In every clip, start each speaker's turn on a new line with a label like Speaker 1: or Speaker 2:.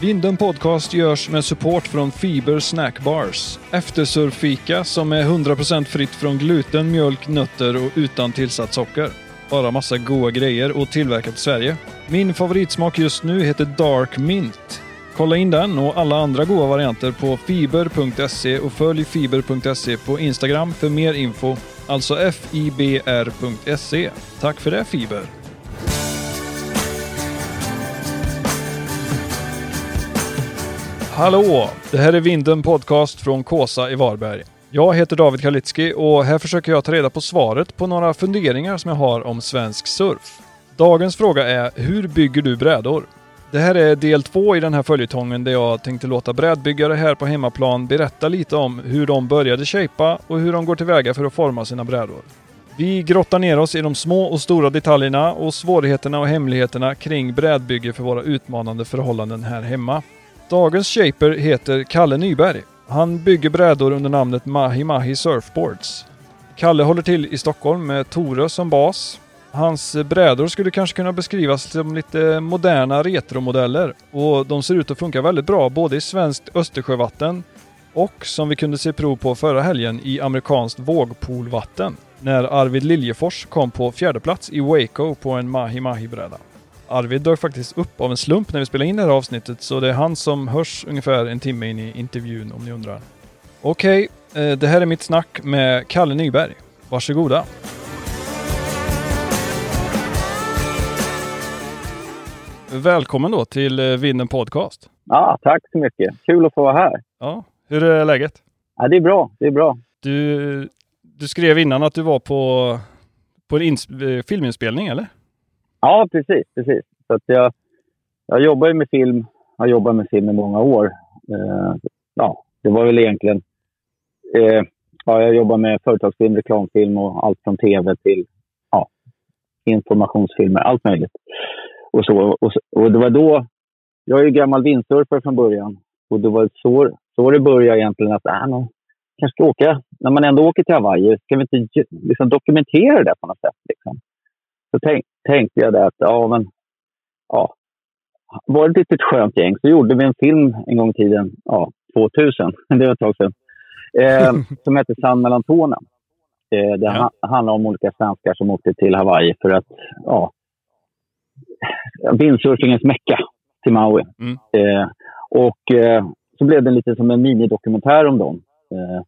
Speaker 1: Vinden Podcast görs med support från Fiber Snackbars. Eftersurfika som är 100% fritt från gluten, mjölk, nötter och utan tillsatt socker. Bara massa goda grejer och tillverkat i Sverige. Min favoritsmak just nu heter Dark Mint. Kolla in den och alla andra goda varianter på fiber.se och följ fiber.se på Instagram för mer info. Alltså fibr.se. Tack för det Fiber! Hallå! Det här är Vinden Podcast från Kåsa i Varberg. Jag heter David Kalitski och här försöker jag ta reda på svaret på några funderingar som jag har om svensk surf. Dagens fråga är, hur bygger du brädor? Det här är del två i den här följetongen där jag tänkte låta brädbyggare här på hemmaplan berätta lite om hur de började shapea och hur de går tillväga för att forma sina brädor. Vi grottar ner oss i de små och stora detaljerna och svårigheterna och hemligheterna kring brädbygge för våra utmanande förhållanden här hemma. Dagens shaper heter Kalle Nyberg. Han bygger brädor under namnet Mahi Mahi Surfboards. Kalle håller till i Stockholm med Tore som bas. Hans brädor skulle kanske kunna beskrivas som lite moderna retromodeller och de ser ut att funka väldigt bra både i svenskt Östersjövatten och som vi kunde se prov på förra helgen i amerikanskt vågpoolvatten när Arvid Liljefors kom på fjärde plats i Waco på en Mahi Mahi-bräda. Arvid dök faktiskt upp av en slump när vi spelade in det här avsnittet så det är han som hörs ungefär en timme in i intervjun om ni undrar. Okej, okay, det här är mitt snack med Kalle Nyberg. Varsågoda! Välkommen då till Vinden Podcast.
Speaker 2: Ja, tack så mycket. Kul att få vara här.
Speaker 1: Ja, hur är läget?
Speaker 2: Ja, det är bra. Det är bra.
Speaker 1: Du, du skrev innan att du var på, på en filminspelning, eller?
Speaker 2: Ja, precis. precis. Så att jag, jag jobbar ju med film. Jag har jobbat med film i många år. Eh, ja, det var väl egentligen... Eh, ja, jag jobbar med företagsfilm, reklamfilm och allt från tv till ja, informationsfilmer. Allt möjligt. Och, så, och, och det var då... Jag är ju gammal vindsurfare från början. Och det var så, så det började egentligen. att äh, man kanske ska åka... När man ändå åker till Hawaii, ska vi inte liksom, dokumentera det på något sätt? Liksom? Så tänk, tänkte jag det att, ja men, ja. Var det ett litet skönt gäng så gjorde vi en film en gång i tiden, ja, 2000, det var ett tag sedan, eh, som hette Sand mellan tårna. Eh, det ja. ha, handlar om olika svenskar som åkte till Hawaii för att, ja, vindsurfingens mecka till Maui. Mm. Eh, och eh, så blev det lite som en minidokumentär om dem. Eh,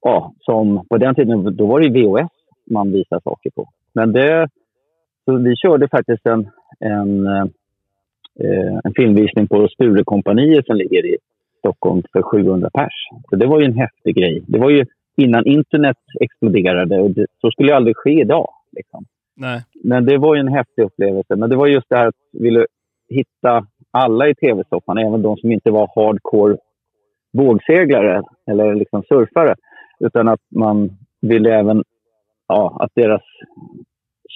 Speaker 2: ja, som på den tiden, då var det VHS man visade saker på. Men det så vi körde faktiskt en, en, eh, en filmvisning på Sturekompaniet som ligger i Stockholm för 700 pers. Så det var ju en häftig grej. Det var ju innan internet exploderade och det, så skulle ju aldrig ske idag. Liksom.
Speaker 1: Nej.
Speaker 2: Men det var ju en häftig upplevelse. Men det var just det här att vi ville hitta alla i tv-soffan, även de som inte var hardcore vågseglare eller liksom surfare. Utan att man ville även ja, att deras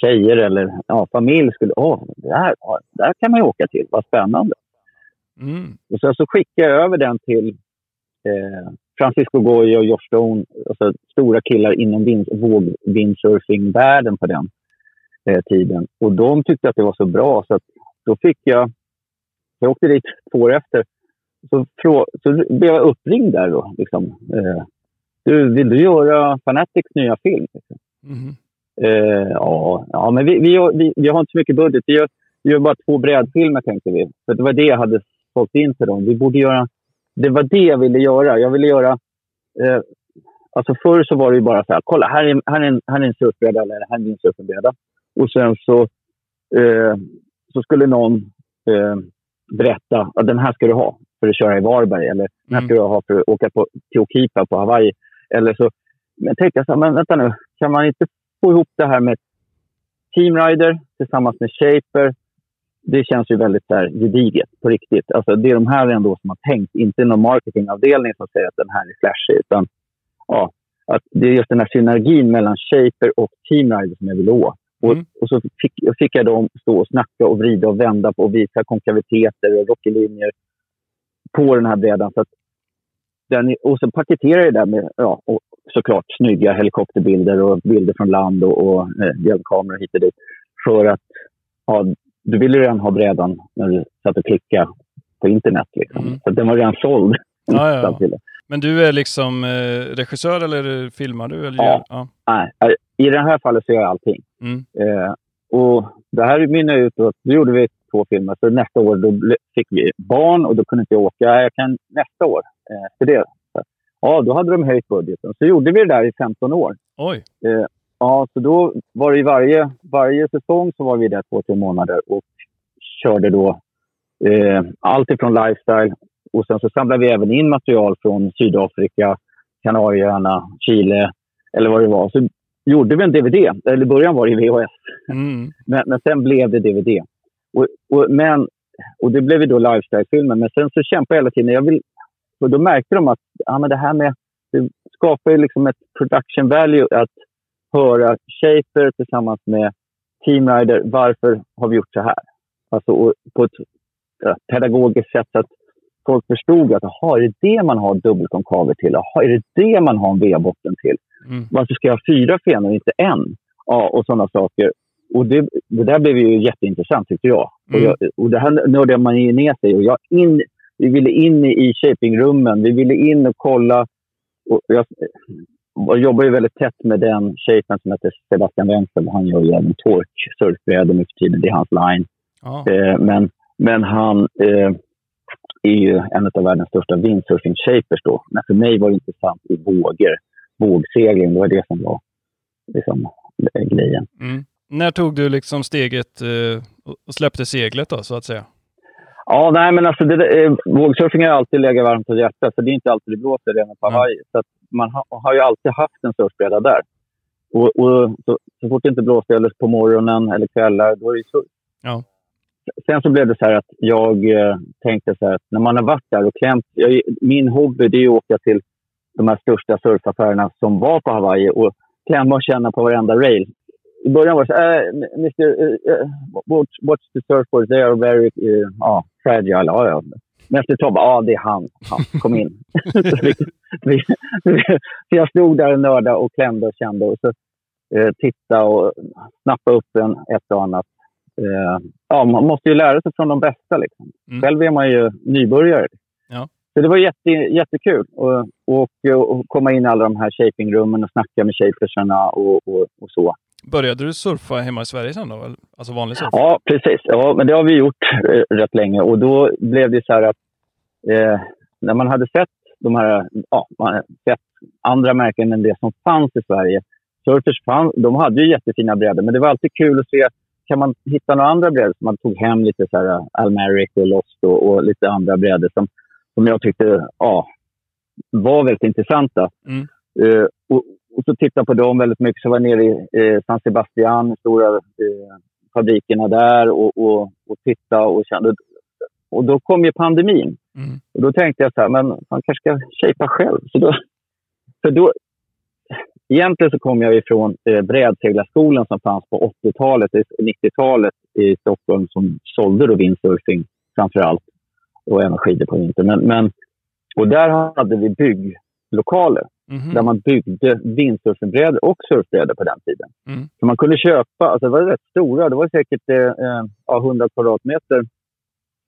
Speaker 2: tjejer eller ja, familj skulle... Åh, det här, där kan man ju åka till. Vad spännande. Mm. Och sen så skickade jag över den till eh, Francisco Goya och Josh Stone. Alltså stora killar inom vind, vågwindsurfing-världen på den eh, tiden. Och de tyckte att det var så bra så att då fick jag... Jag åkte dit två år efter. Så, så blev jag uppringd där då. Liksom. Eh, du, vill du göra Fanatics nya film? Mm. Uh, ja, ja, men vi, vi, vi, vi, har inte så mycket budget. Vi gör, vi gör bara två brädfilmer, tänkte vi. För det var det jag hade fått in till dem. Vi borde göra... Det var det jag ville göra. Jag ville göra... Uh, alltså förr så var det ju bara så här, kolla, här är, här är en, här är en surfbräda eller här är en surfbräda. Och sen så, uh, så skulle någon berätta att den här ska du ha för att köra i Varberg. Eller den här ska mm. du ha för att åka på, till Okipa på Hawaii. Eller så men tänkte jag så här, men vänta nu, kan man inte få ihop det här med Teamrider tillsammans med Shaper. Det känns ju väldigt där gediget på riktigt. Alltså, det är de här ändå som har tänkt, inte någon marketingavdelning som säger att den här är flashig. Utan, ja, att det är just den här synergin mellan Shaper och Teamrider som jag vill åt. Och, mm. och så fick, fick jag dem stå och snacka och vrida och vända på och visa konkaviteter och rockelinjer på den här brädan. Så att den, och så paketerar jag det med ja, och såklart snygga helikopterbilder och bilder från land och, och eh, hjälpkameror hit och dit. För att ja, du ville redan ha brädan när du satt och klickade på internet. Liksom.
Speaker 1: Mm.
Speaker 2: Så den var redan såld.
Speaker 1: Ja, ja. Men du är liksom eh, regissör eller filmar du? Eller
Speaker 2: Ja.
Speaker 1: ja.
Speaker 2: Nej, eh, I det här fallet så gör jag allting.
Speaker 1: Mm.
Speaker 2: Eh, och det här mynnar ut då, då gjorde vi två filmer. Så nästa år då fick vi barn och då kunde inte jag åka. Ja, Jag kan nästa år eh, efter det. Ja, då hade de höjt budgeten. Så gjorde vi det där i 15 år.
Speaker 1: Oj.
Speaker 2: Eh, ja, så då var det i varje, varje säsong så var vi där två, tre månader och körde då eh, allt ifrån lifestyle och sen så samlade vi även in material från Sydafrika, Kanarieöarna, Chile eller vad det var. Så gjorde vi en DVD. Eller i början var det VHS,
Speaker 1: Mm.
Speaker 2: men, men sen blev det DVD. Och, och, men, och det blev ju då lifestyle-filmer. Men sen så kämpade jag hela tiden. Jag vill, och då märkte de att ja, men det här med... Det skapar ju liksom ett production value att höra Shaper tillsammans med Team Rider. Varför har vi gjort så här? Alltså och på ett ja, pedagogiskt sätt så att folk förstod att aha, är det det man har dubbelkonkaver till? Aha, är det det man har en V-botten till?
Speaker 1: Mm.
Speaker 2: varför ska jag ha fyra fenor och inte en? Ja, och sådana saker. Och det, det där blev ju jätteintressant tyckte jag. Och,
Speaker 1: Mm.
Speaker 2: jag, och det här nördade man ju ner sig och jag in, Vi ville in i, shapingrummen. Vi ville in och kolla. Och jag, jag jobbar ju väldigt tätt med den shapen som heter Sebastian Wenzel. Han gör ju även tork, surfbrädor nu för tiden. Det är hans line.
Speaker 1: Ja.
Speaker 2: Eh, men, men han eh, är ju en av världens största windsurfing shapers då. Men för mig var det intressant i vågor. Vågsegling, det var det som var liksom, grejen.
Speaker 1: Mm. När tog du liksom steget eh, och släppte seglet då, så att säga?
Speaker 2: Ja, nej men alltså det, eh, vågsurfing har alltid legat varmt om hjärtat. Så det är inte alltid det blåser redan på
Speaker 1: Mm.
Speaker 2: Hawaii. Så att man ha, har ju alltid haft en surfbräda där. Och, och så, så fort det inte blåste eller på morgonen eller kvällar, då är det surf.
Speaker 1: Ja.
Speaker 2: Sen så blev det så här att jag eh, tänkte så här att när man har varit där och klämt... Jag, min hobby det är att åka till de här största surfaffärerna som var på Hawaii och klämma och känna på varenda rail. I början var det så här, Mr. Uh, watch, watch the surfboards, they are very uh, ah, fragile. Ja, ja. Men efter ett tag, ja ah, det är han. han. Kom in. så, jag stod där och nördade och klämde och kände och så eh, titta och snappa upp en, ett och annat. Eh, ja, man måste ju lära sig från de bästa. Liksom.
Speaker 1: Mm.
Speaker 2: Själv är man ju nybörjare.
Speaker 1: Ja.
Speaker 2: Så det var jätte, jättekul att och, och komma in i alla de här shapingrummen och snacka med shapersarna och, och, och så.
Speaker 1: Började du surfa hemma i Sverige sen då? Alltså vanlig surf?
Speaker 2: Ja, precis. Ja, men det har vi gjort eh, rätt länge. Och då blev det så här att eh, när man hade sett de här, ja, man hade sett andra märken än det som fanns i Sverige. Surfers fann, de hade ju jättefina brädor, men det var alltid kul att se kan man hitta några andra brädor som man tog hem lite så här Almeric och Lost och, och lite andra brädor som, som jag tyckte ja, var väldigt intressanta.
Speaker 1: Mm.
Speaker 2: Eh, och, och så tittade på dem väldigt mycket. Så var jag nere i eh, San Sebastian, stora eh, fabrikerna där och, och, och tittade och kände. Och då kom ju pandemin.
Speaker 1: Mm.
Speaker 2: Och då tänkte jag så här, men man kanske ska shapea själv. Så då, för då, egentligen så kom jag ifrån eh, brädseglarskolan som fanns på 80-talet, 90-talet i Stockholm som sålde då windsurfing framför allt och även skidor på vintern. Men, men, och där hade vi bygglokaler
Speaker 1: Mhm.
Speaker 2: där man byggde windsurfingbrädor och surfbrädor på den tiden.
Speaker 1: Mm.
Speaker 2: Så man kunde köpa, alltså det var rätt stora, det var säkert eh, eh, ja, 100 kvadratmeter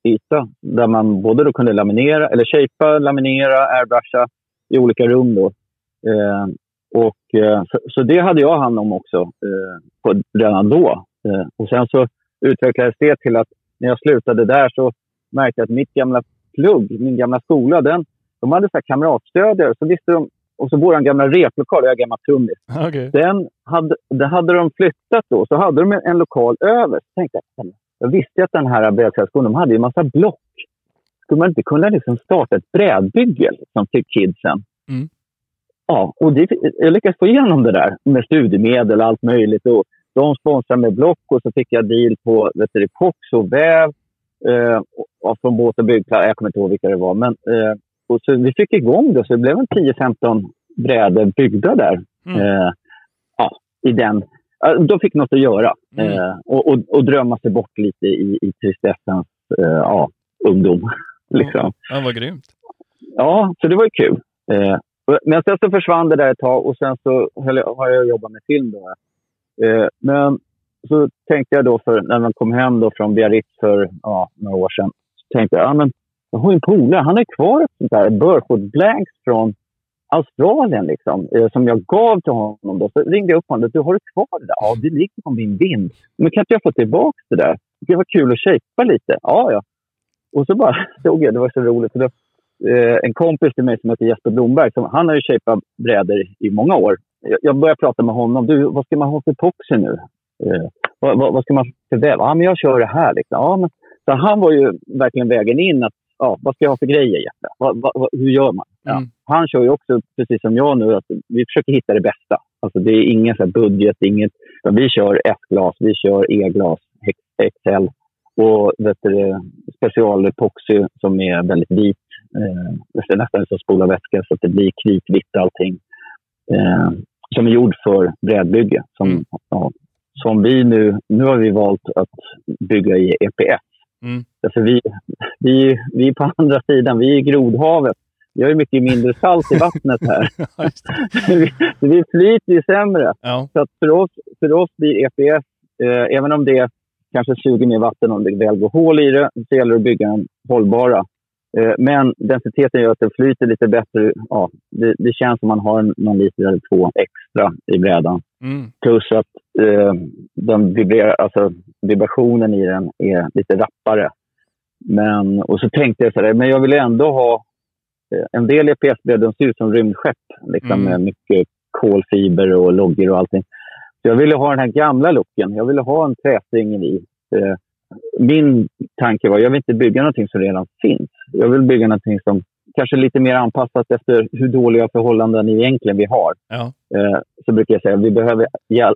Speaker 2: yta där man både då kunde laminera, eller shapea, laminera, airbrusha i olika rum. Då. Eh, och, eh, så, så det hade jag hand om också eh, på, redan då. Eh, och sen så utvecklades det till att när jag slutade där så märkte jag att mitt gamla plugg, min gamla skola, den, de hade så här kamratstödjare. Så visste de, och så vår gamla replokal, jag är gammal trummis,
Speaker 1: Okej.
Speaker 2: den hade, det hade de flyttat då. Så hade de en, lokal över. Så tänkte jag, jag visste att den här brädsällskolan, de hade ju en massa block. Skulle man inte kunna liksom starta ett brädbygge liksom, till kidsen?
Speaker 1: Mm.
Speaker 2: Ja, och det, jag lyckades få igenom det där med studiemedel och allt möjligt. Och de sponsrade med block och så fick jag deal på vet du, och väv. Eh, och, och från båt och byggplats. Jag kommer inte ihåg vilka det var. Men, eh, och så vi fick igång det, så det blev en 10-15 brädor byggda där.
Speaker 1: Mm.
Speaker 2: Eh, ja, i den. De fick något att göra
Speaker 1: Mm.
Speaker 2: eh, och, och, och drömma sig bort lite i, i tristessens eh, ja, ungdom. Liksom.
Speaker 1: Ja, vad grymt.
Speaker 2: Ja, så det var ju kul. Eh, men sen så försvann det där ett tag och sen så jag, har jag jobbat med film. Då. Eh, men så tänkte jag då, för, när man kom hem då från Biarritz för ja, några år sedan, så tänkte jag ja, men jag har en polare, han har kvar ett sånt där Burford Blanks från Australien liksom, eh, som jag gav till honom. Då. Så ringde jag upp honom. Du, har du kvar det där? Ja, det ligger på min vind. Men kan inte jag få tillbaka det där? Det var kul att shapea lite. Ja, ja. Och så bara såg jag, det var så roligt. För då, eh, en kompis till mig som heter Jesper Blomberg, som, han har ju shapat brädor i många år. Jag, jag började prata med honom. Du, vad ska man ha för epoxy nu? Eh, vad, vad, vad, ska man för väv? Ja, men jag kör det här. Liksom. Ja, men, så han var ju verkligen vägen in. att ja, Vad ska jag ha för grejer, Jeppe? Vad, vad, hur gör man? Ja. Mm. Han kör ju också, precis som jag nu, att vi försöker hitta det bästa. Alltså det är ingen så budget, inget... Vi kör F-glas, vi kör E-glas, XL och vet du, specialepoxy som är väldigt vit. Eh, det är nästan som spola vätska så att det blir kritvitt allting. Eh, som är gjord för brädbygge. Som, mm. ja, som vi nu, nu har vi valt att bygga i EPS. Mm. Därför vi, vi, vi är på andra sidan, vi är i grodhavet. Vi har ju mycket mindre salt i vattnet här. vi, vi flyter ju sämre. Ja. Så för, oss, för oss blir EPS, eh, även om det kanske suger mer vatten om det väl går hål i det, så gäller det att bygga den hållbara. Eh, men densiteten gör att det flyter lite bättre. Ja, det, det känns som man har någon liter eller två extra i brädan. Mm. Plus att eh, den vibrerar, alltså, vibrationen i den är lite rappare. Men, och så tänkte jag så här, men jag vill ändå ha... Eh, en del EPS-brädor ser ut som rymdskepp liksom, mm. med mycket kolfiber och loggor och allting. Så jag ville ha den här gamla looken. Jag ville ha en trästring i. Eh, min tanke var, jag vill inte bygga någonting som redan finns. Jag vill bygga någonting som kanske är lite mer anpassat efter hur dåliga förhållanden egentligen vi har. Ja. Eh, så brukar jag säga, vi behöver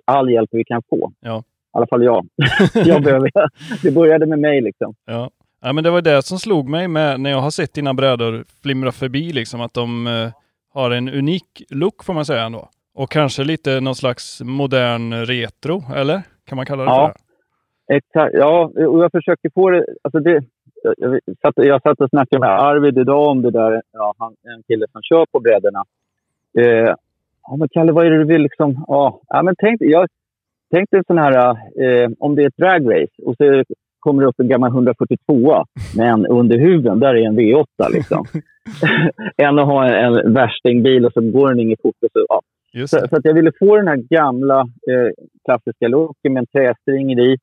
Speaker 2: all hjälp vi kan få. Ja. I alla fall jag. jag behöver, det började med mig liksom.
Speaker 1: Ja. Ja, men det var det som slog mig med när jag har sett dina brädor flimra förbi, liksom, att de eh, har en unik look får man säga ändå. Och kanske lite någon slags modern retro, eller? Kan man kalla det
Speaker 2: ja.
Speaker 1: för det?
Speaker 2: Exakt. Ja, och jag försöker få det... Alltså det jag, satt, jag satt och snackade med Arvid idag om det där. Ja, han, en kille som kör på brädorna. Eh, ja, men Kalle, vad är det du vill liksom... Ja, ja men tänk, jag tänkte en sån här... Eh, om det är ett dragrace och så kommer det upp en gammal 142 men under huven där är en V8 liksom. än att ha en, en värstingbil och så går den inget fort. Och så, ja. så, så, att jag ville få den här gamla eh, klassiska looken med en trästring i.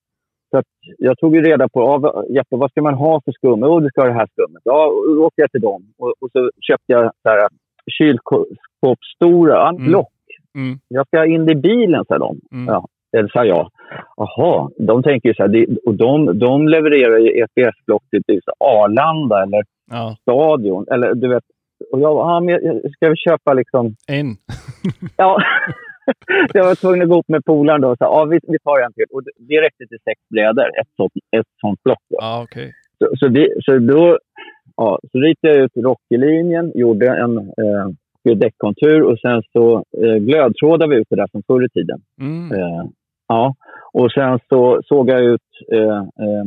Speaker 2: Så att jag tog ju reda på, av, Jeppe, vad ska man ha för skum? Jo, du ska ha det här skummet. Ja, och då åkte jag till dem. Och, och så köpte jag så här, kylskåpsstora, mm. block. Mm. Jag ska in i bilen, sa de. Mm. Ja, eller sa jag. Jaha, de tänker ju så här, och de, de levererar ju EPS-block till typ Arlanda eller ja. Stadion. Eller du vet, och jag, ja, men jag ska vi köpa liksom...
Speaker 1: En?
Speaker 2: ja. jag var tvungen att gå upp med polaren då och sa ja, vi, vi tar en till. Och det räckte till sex brädor, ett sånt, ett sånt block. Då.
Speaker 1: Ah, okay.
Speaker 2: så, så, vi, så då ja, så ritade jag ut rocklinjen, gjorde en eh, däckkontur och sen så eh, glödtrådade vi ut det där från förr i tiden. Mm. Eh, ja. Och sen så såg jag ut eh, eh,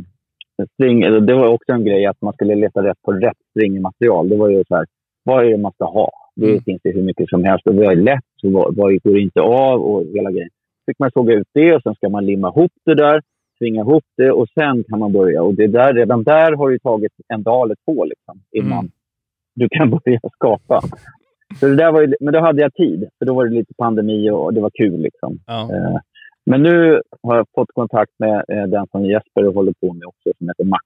Speaker 2: string, det var också en grej att man skulle leta rätt på rätt stringmaterial. Det var ju så här, vad är det man ska ha? Det mm. finns det hur mycket som helst. Och vad är lätt och vad, vad går inte av och hela grejen. fick man såga ut det och sen ska man limma ihop det där, tvinga ihop det och sen kan man börja. Och det där, redan där har det tagit en dag eller två liksom, innan mm. du kan börja skapa. Så det där var ju, men då hade jag tid, för då var det lite pandemi och det var kul. Liksom. Ja. Eh, men nu har jag fått kontakt med eh, den som Jesper håller på med också, som heter Max.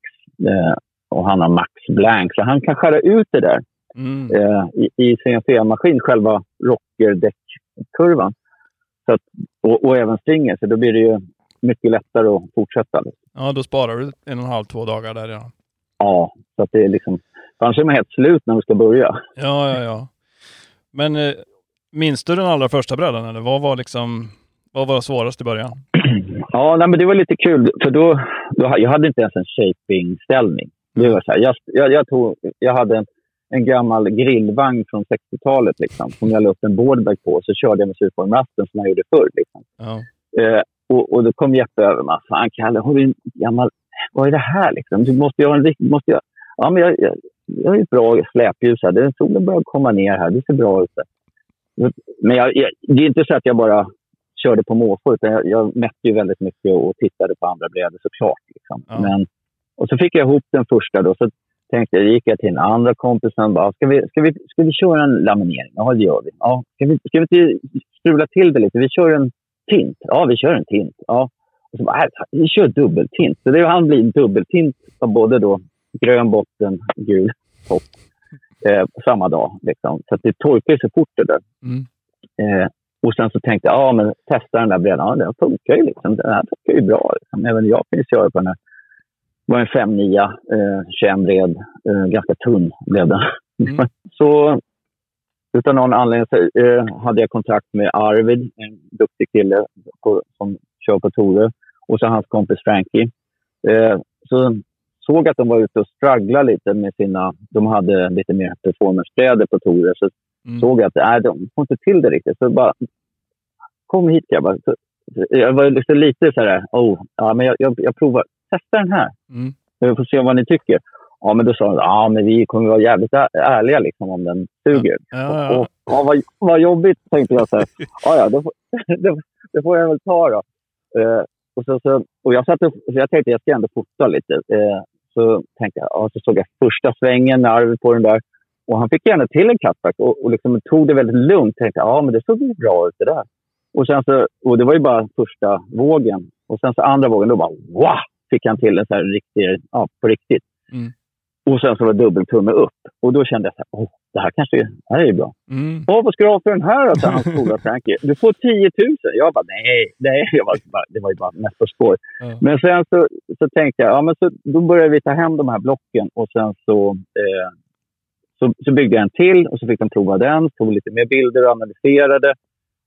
Speaker 2: Eh, och han har Max Blank, så han kan skära ut det där mm. i, i CNC-maskin, själva rockerdäckkurvan. Så att, och, och även stringer, så då blir det ju mycket lättare att fortsätta.
Speaker 1: Ja, då sparar du en och en halv, två dagar där ja.
Speaker 2: Ja, så att det är liksom... Annars är man helt slut när vi ska börja.
Speaker 1: Ja, ja, ja. Men eh, minns du den allra första brädan? Eller vad var liksom... Vad var svårast i början?
Speaker 2: Ja, nej, men det var lite kul. För då, då, jag hade inte ens en shaping-ställning. Det var så här, jag, jag, jag, tog, jag hade en, en gammal grillvagn från 60-talet liksom, som jag la upp en boardbag på. Så körde jag med surformrasten som jag gjorde förr. Liksom. Ja. Eh, och, och, då kom Jeppe över mig. Fan, Kalle, har du en gammal... Vad är det här liksom? Du måste ju ha en riktig... Måste jag... Ja, men jag, jag, jag har ett bra släpljus här. solen börjar komma ner här. Det ser bra ut. Men jag, jag, det är inte så att jag bara körde på måfå, utan jag, jag mätte ju väldigt mycket och tittade på andra brädor såklart. Liksom. Ja. Men, och så fick jag ihop den första. Då, så tänkte jag, gick jag till den andra kompisen och bara, ska vi, ska vi, ska vi köra en laminering? Ja, det gör vi. Ja, ska vi, ska vi inte strula till det lite? Vi kör en tint. Ja, vi kör en tint. Ja. Och så bara, vi kör dubbeltint. Så det hann bli dubbeltint av både då grön botten, gul topp eh, samma dag. Liksom. Så det torkade så fort det där. Mm. Eh, och sen så tänkte jag, ja men testa den där brädan. Ja, den funkar ju liksom. Den här funkar ju bra. Liksom. Även jag kan ju köra på den här. Det var en 5 9 eh, 21 bred. Eh, ganska tunn blev den. Mm. så utan någon anledning så, eh, hade jag kontakt med Arvid, en duktig kille på, som kör på Tore. Och så hans kompis Frankie. Eh, så såg att de var ute och strugglade lite med sina... De hade lite mer performancebrädor på Tore. Så mm. såg jag att nej, de får inte till det riktigt. Så bara, kom hit grabbar. Så, jag var liksom lite så här, oh, ja, men jag, jag, jag provar. Testa den här. Mm. Jag får se vad ni tycker. Ja, men då sa de ja, men vi kommer vara jävligt ärliga liksom, om den suger. Ja, ja, ja. Och, ja, vad, vad jobbigt, tänkte jag. Så här. Ja, ja, det, det, det får jag väl ta då. Uh, och, så, så, och jag, satt och, så jag tänkte jag ska ändå fota lite. Uh, så tänkte jag, ja, så såg jag första svängen med arvet på den där. Och han fick gärna till en cutback och, och liksom tog det väldigt lugnt. Tänkte, ja men det såg ju bra ut det där. Och, sen så, och det var ju bara första vågen. Och sen så andra vågen, då bara wow! Fick han till en så här riktig, ja, på riktigt. Mm. Och sen så var det dubbeltumme upp. Och då kände jag att oh, det här kanske det här är bra. Mm. Oh, vad ska du ha för den här då? hans polare Frankie. Du får 10 000. Jag bara nej, nej. Jag bara, det var ju bara mest på spår. Mm. Men sen så, så tänkte jag, ja, men så, då började vi ta hem de här blocken och sen så, eh, så, så byggde jag en till och så fick de prova den. Tog lite mer bilder och analyserade.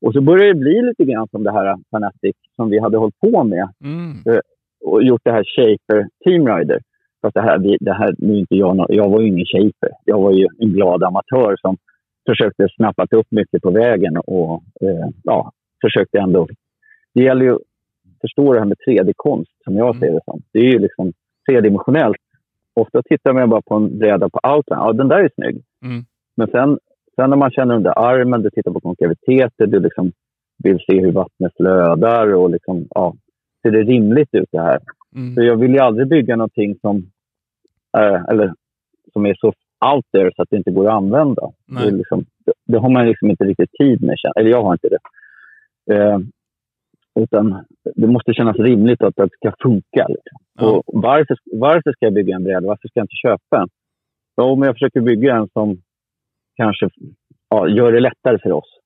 Speaker 2: Och så började det bli lite grann som det här Fanatic som vi hade hållit på med. Mm. Eh, och gjort det här Shaper Team Rider. Fast det här, det här, nu inte jag, jag var ju ingen shaper. Jag var ju en glad amatör som försökte snappa upp mycket på vägen och eh, ja, försökte ändå... Det gäller ju att förstå det här med 3D-konst, som jag ser det som. Det är ju liksom tredimensionellt. Ofta tittar man bara på en bräda på outline. Ja, den där är snygg. Mm. Men sen, sen när man känner under armen, du tittar på konkaviteter, du liksom vill se hur vattnet flödar och liksom, ja, ser det rimligt ut det här? Mm. Så jag vill ju aldrig bygga någonting som, eller, som är så out there så att det inte går att använda. Det, liksom, det, det, har man liksom inte riktigt tid med. Eller jag har inte det. Eh, utan det måste kännas rimligt att det ska funka. Liksom. Ja. Och varför, varför ska jag bygga en bräda? Varför ska jag inte köpa en? Ja, men jag försöker bygga en som kanske ja, gör det lättare för oss.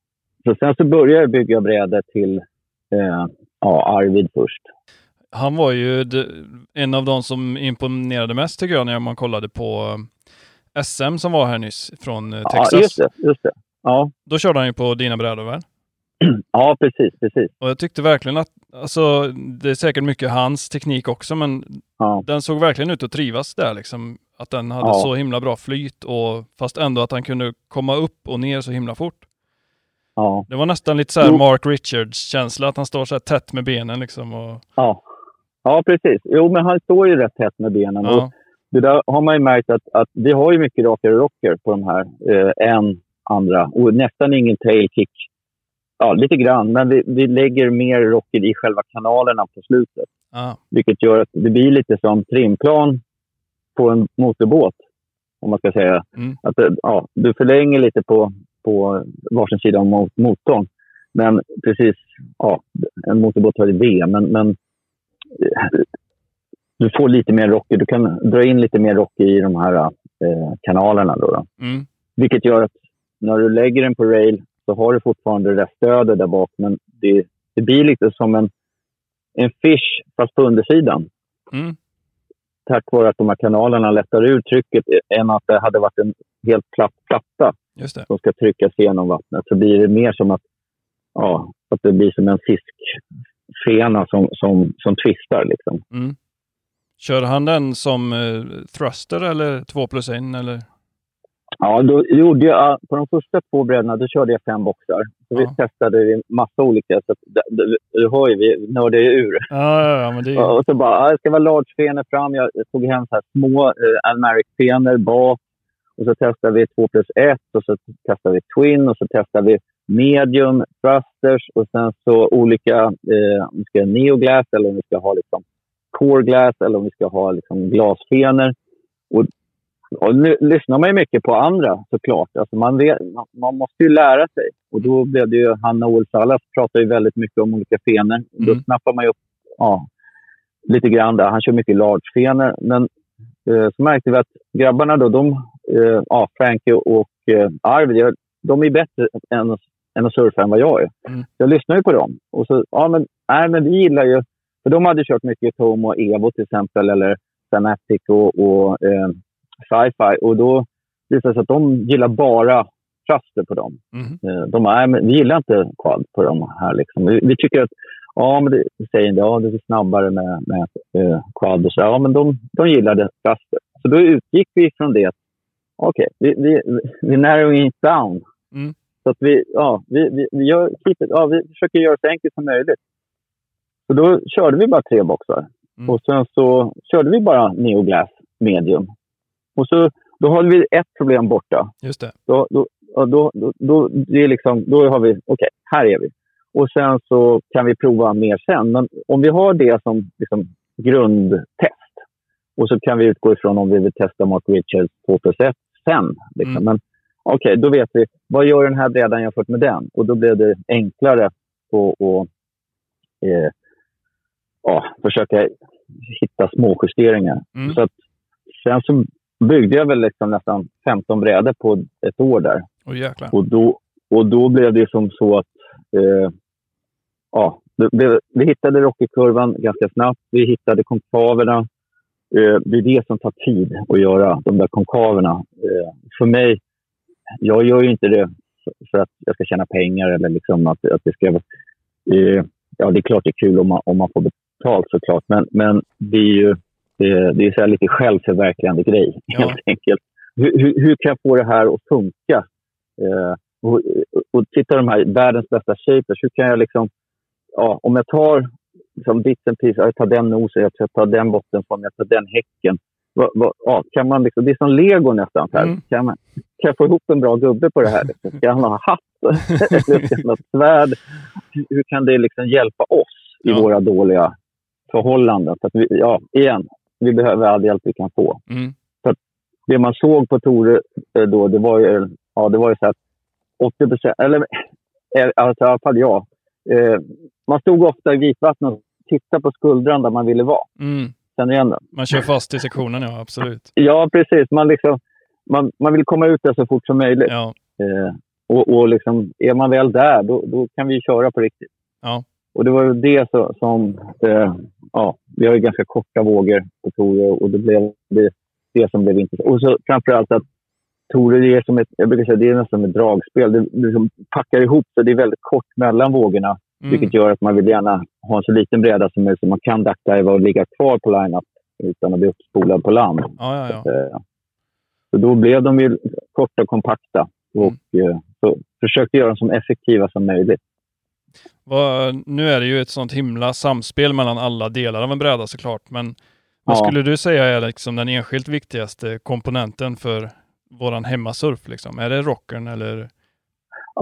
Speaker 2: Så sen så började jag bygga brädor till eh, ja, Arvid först
Speaker 1: han var ju en av de som imponerade mest tycker jag när man kollade på eh, SM som var här nyss från eh, Texas.
Speaker 2: Ja, just det. Just det. Ja.
Speaker 1: Då körde han ju på dina brädor väl?
Speaker 2: Ja, precis, precis.
Speaker 1: Och jag tyckte verkligen att, alltså det är säkert mycket hans teknik också, men ja. den såg verkligen ut att trivas där liksom. Att den hade ja. så himla bra flyt och fast ändå att han kunde komma upp och ner så himla fort. Ja. Det var nästan lite så Mark Richards-känsla, att han står så här tätt med benen liksom. Och...
Speaker 2: Ja. Ja, precis. Jo, men han står ju rätt tätt med benen. Ja. Och det där har man ju märkt att, att vi har ju mycket rakare rocker på de här eh, än andra. Och nästan ingen tailkick. Ja, lite grann, men vi, vi lägger mer rocker i själva kanalerna på slutet. Ja. Vilket gör att det blir lite som trimplan på en motorbåt, om man ska säga. Mm. Att, eh, ja, du förlänger lite på, på varsin sida om motorn. Men precis, ja, en motorbåt har ju V, men, men du får lite mer rock. Du kan dra in lite mer rock i de här eh, kanalerna. Då, då. Mm. Vilket gör att när du lägger den på rail så har du fortfarande det stödet där bak. Men det, det blir lite som en, en fish fast på undersidan. Mm. Tack vare att de här kanalerna lättar ur trycket än att det hade varit en helt platt platta som ska tryckas genom vattnet. Så blir det mer som att, ja, att det blir som en fisk, fena som, som, som twistar. Liksom. Mm.
Speaker 1: Kör han den som eh, thruster eller 2 plus 1? Eller?
Speaker 2: Ja, då gjorde jag, på de första två brädorna då körde jag fem boxar. Så ja. Vi testade massa olika. Så du, du hör ju, vi nördade ur.
Speaker 1: Ja, ja, ja, men det.
Speaker 2: Och så bara, det ska vara large-fenor fram. Jag tog hem så här små eh, Almeric-fenor bak. Och så testade vi 2 plus 1 och så testade vi Twin och så testade vi medium, thrusters och sen så olika, eh, om vi ska ha neoglass eller om vi ska ha liksom core glass eller om vi ska ha liksom glasfenor. Och och nu lyssnar man ju mycket på andra såklart. Alltså man, vet, man, man måste ju lära sig. Och då blev det ju, Hanna Olsalas pratar ju väldigt mycket om olika fenor. Mm. Då snappar man ju upp ja, lite grann där. Han kör mycket large-fenor. Men eh, så märkte vi att grabbarna då, de, eh, ja, Frankie och eh, Arvid, de är bättre än, än att surfa än vad jag är. Mm. Jag lyssnar ju på dem. Och så, ja men, nej, men vi gillar ju, för de hade kört mycket Tom och Evo till exempel, eller Fanatic och, och eh, sci-fi. Och då visade det sig att de gillar bara thruster på dem. Mm. De är, vi gillar inte quad på de här. Liksom. Vi, vi, tycker att ja, men det, säger ja, det är snabbare med, med uh, quad. Och så. Ja, men de, de gillade thruster. Så då utgick vi från det. Okej, okay, vi, vi, vi narrowing it down. Mm. Så att vi, ja, vi, vi, vi, gör, ja, vi försöker göra det så enkelt som möjligt. Så då körde vi bara tre boxar. Mm. Och sen så körde vi bara neoglass medium. Och så, då har vi ett problem borta.
Speaker 1: Just det.
Speaker 2: Då, då, då, då, då, det är liksom, då har vi, okej, okay, här är vi. Och sen så kan vi prova mer sen. Men om vi har det som liksom, grundtest och så kan vi utgå ifrån om vi vill testa Mark Richards 2 plus 1 sen. Liksom. Mm. Men okej, okay, då vet vi vad gör den här brädan jämfört med den? Och då blir det enklare att eh, ja, försöka hitta små justeringar. Mm. Så att, sen så byggde jag väl liksom nästan 15 brädor på ett år där.
Speaker 1: Oh,
Speaker 2: och, då, och då blev det som så att eh, ja, det, vi hittade Rocky-kurvan ganska snabbt. Vi hittade konkaverna. Eh, det är det som tar tid att göra, de där konkaverna. Eh, för mig, jag gör ju inte det för att jag ska tjäna pengar eller liksom att, att det ska... Eh, ja, det är klart det är kul om man, om man får betalt såklart, men, men det är ju det, det är så lite självförverkligande grej, ja. helt enkelt. Hur, hur, hur, kan jag få det här att funka? Eh, och, och titta de här världens bästa shapers, hur kan jag liksom... Ja, om jag tar liksom bits and pieces, jag tar den nosen, jag tar den bottenformen, jag tar den häcken. Va, va, ja, kan man liksom, det är som lego nästan. Här. Mm. Kan, man, kan jag få ihop en bra gubbe på det här? Ska han ha hatt? Eller ska han ha svärd? Hur kan det liksom hjälpa oss i ja. våra dåliga förhållanden? Så vi, ja, igen, vi behöver all hjälp vi kan få. Mm. Så det man såg på Tore eh, då, det var ju, ja, det var ju så att 80 procent, eller eh, alltså, i alla fall jag. Eh, man stod ofta i vitvattnet och tittade på skuldran där man ville vara. Mm. Känner igen den?
Speaker 1: Man kör fast i sektionen, ja absolut.
Speaker 2: ja, precis. Man, liksom, man, man vill komma ut där så fort som möjligt. Ja. Eh, och, och liksom, är man väl där, då, då kan vi köra på riktigt.
Speaker 1: Ja.
Speaker 2: Och det var ju det som... som eh, ja, vi har ju ganska korta vågor på Tore och det blev det, det som blev intressant. Och så framförallt att Tore är som ett, jag brukar säga, det är nästan som ett dragspel. Det, det liksom packar ihop så det är väldigt kort mellan vågorna. Mm. Vilket gör att man vill gärna ha en så liten bräda som möjligt så man kan duckdiva och ligga kvar på line-up utan att bli uppspolad på land.
Speaker 1: Ja, ja, ja.
Speaker 2: Så, eh, så, då blev de ju korta och kompakta och mm. Så försökte göra dem så effektiva som möjligt.
Speaker 1: Vad, nu är det ju ett sånt himla samspel mellan alla delar av en bräda såklart, men vad skulle du säga är liksom den enskilt viktigaste komponenten för våran hemmasurf? Liksom? Är det rockern eller?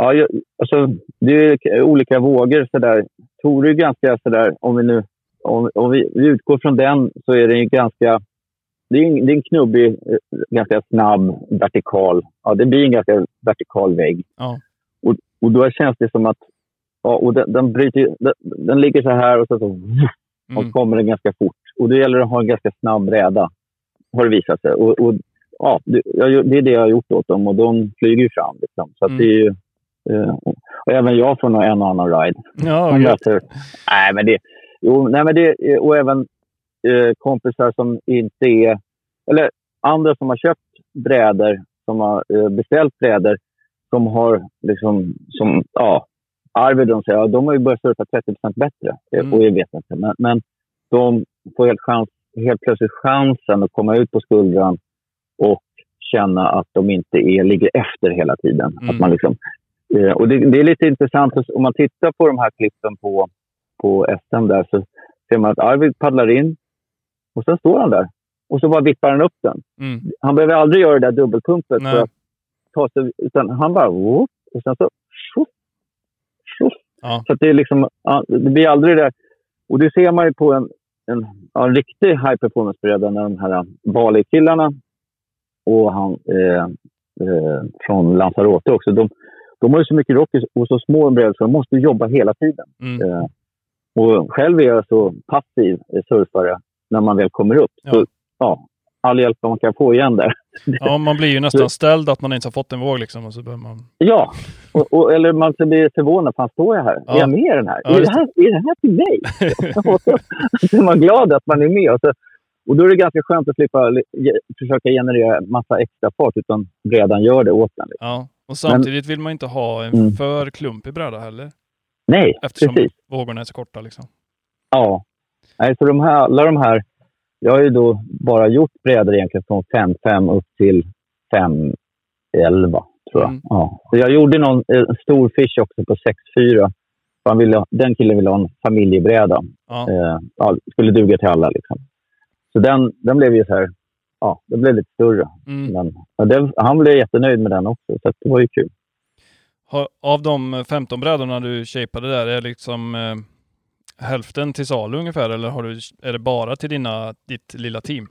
Speaker 2: Ja, jag, alltså, det är olika vågor. Sådär. Tore är ganska sådär, om vi nu om, om vi, vi, utgår från den så är det ganska... Det är en, det är en knubbig, eh, ganska snabb, vertikal... Ja, det blir en ganska vertikal vägg.
Speaker 1: Ja.
Speaker 2: Och, och då känns det som att Ja, och den, den, bryter, den, den, ligger så här och så, så och mm. kommer den ganska fort. Och då gäller det att ha en ganska snabb räda, har det visat sig. Och, och ja, det, det, är det jag har gjort åt dem och de flyger ju fram. Liksom. Så mm. det är ju, och även jag får nog en och annan ride.
Speaker 1: Ja, möter,
Speaker 2: nej, men det, jo, nej, men det, och även eh, kompisar som inte är... Eller andra som har köpt brädor, som har eh, beställt brädor, som har liksom, som, ja, Arvid de säger, ja, de har ju börjat surfa 30% bättre. Mm. Och jag vet inte. Men, men de får helt, chans, helt plötsligt chansen att komma ut på skuldran och känna att de inte är, ligger efter hela tiden. Mm. Att man liksom, eh, och det, det, är lite intressant, om man tittar på de här klippen på, på SM där så ser man att Arvid paddlar in och sen står han där. Och så bara vippar han upp den. Mm. Han behöver aldrig göra det där dubbelpumpet för att ta sig, utan han bara... och sen så
Speaker 1: Ja.
Speaker 2: Så det, är liksom, det blir aldrig det Och det ser man ju på en, en, en riktig high performance-bräda när de här Bali-killarna och han eh, eh, från Lanzarote också. De, de har ju så mycket rock och så små brädor så de måste jobba hela tiden.
Speaker 1: Mm.
Speaker 2: Eh, och själv är jag så passiv eh, surfare när man väl kommer upp.
Speaker 1: Ja.
Speaker 2: Så ja, all hjälp man kan få igen där.
Speaker 1: Ja, man blir ju nästan ställd att man inte har fått en våg liksom. Och så man...
Speaker 2: Ja, och, och, eller man blir förvånad. Fan, står jag här?
Speaker 1: Ja.
Speaker 2: Är jag med i den här?
Speaker 1: Ja,
Speaker 2: är, det här är det här till mig? så, är man glad att man är med. Och, så, och då är det ganska skönt att slippa li- ge- försöka generera massa extra fart, utan redan gör det åt en. Liksom.
Speaker 1: Ja. Och samtidigt vill man inte ha en
Speaker 2: Mm.
Speaker 1: för klumpig bräda heller.
Speaker 2: Nej,
Speaker 1: Eftersom
Speaker 2: precis.
Speaker 1: vågorna är så korta liksom.
Speaker 2: Ja. Nej, så de här, alla de här... Jag har ju då bara gjort brädor egentligen från 5,5 upp till 5,11 tror jag.
Speaker 1: Mm.
Speaker 2: Ja. Så jag gjorde någon en stor fish också på 6,4. För Han ville, den killen ville ha en familjebräda.
Speaker 1: Ja.
Speaker 2: Eh, ja, skulle duga till alla. Liksom. Så den, den blev ju så här... Ja, den blev lite större.
Speaker 1: Mm.
Speaker 2: Men, ja, den, han blev jättenöjd med den också, så det var ju kul.
Speaker 1: Har, av de 15 brädorna du shapade där, är liksom eh, hälften till salu ungefär? Eller har du, är det bara till dina, ditt lilla team?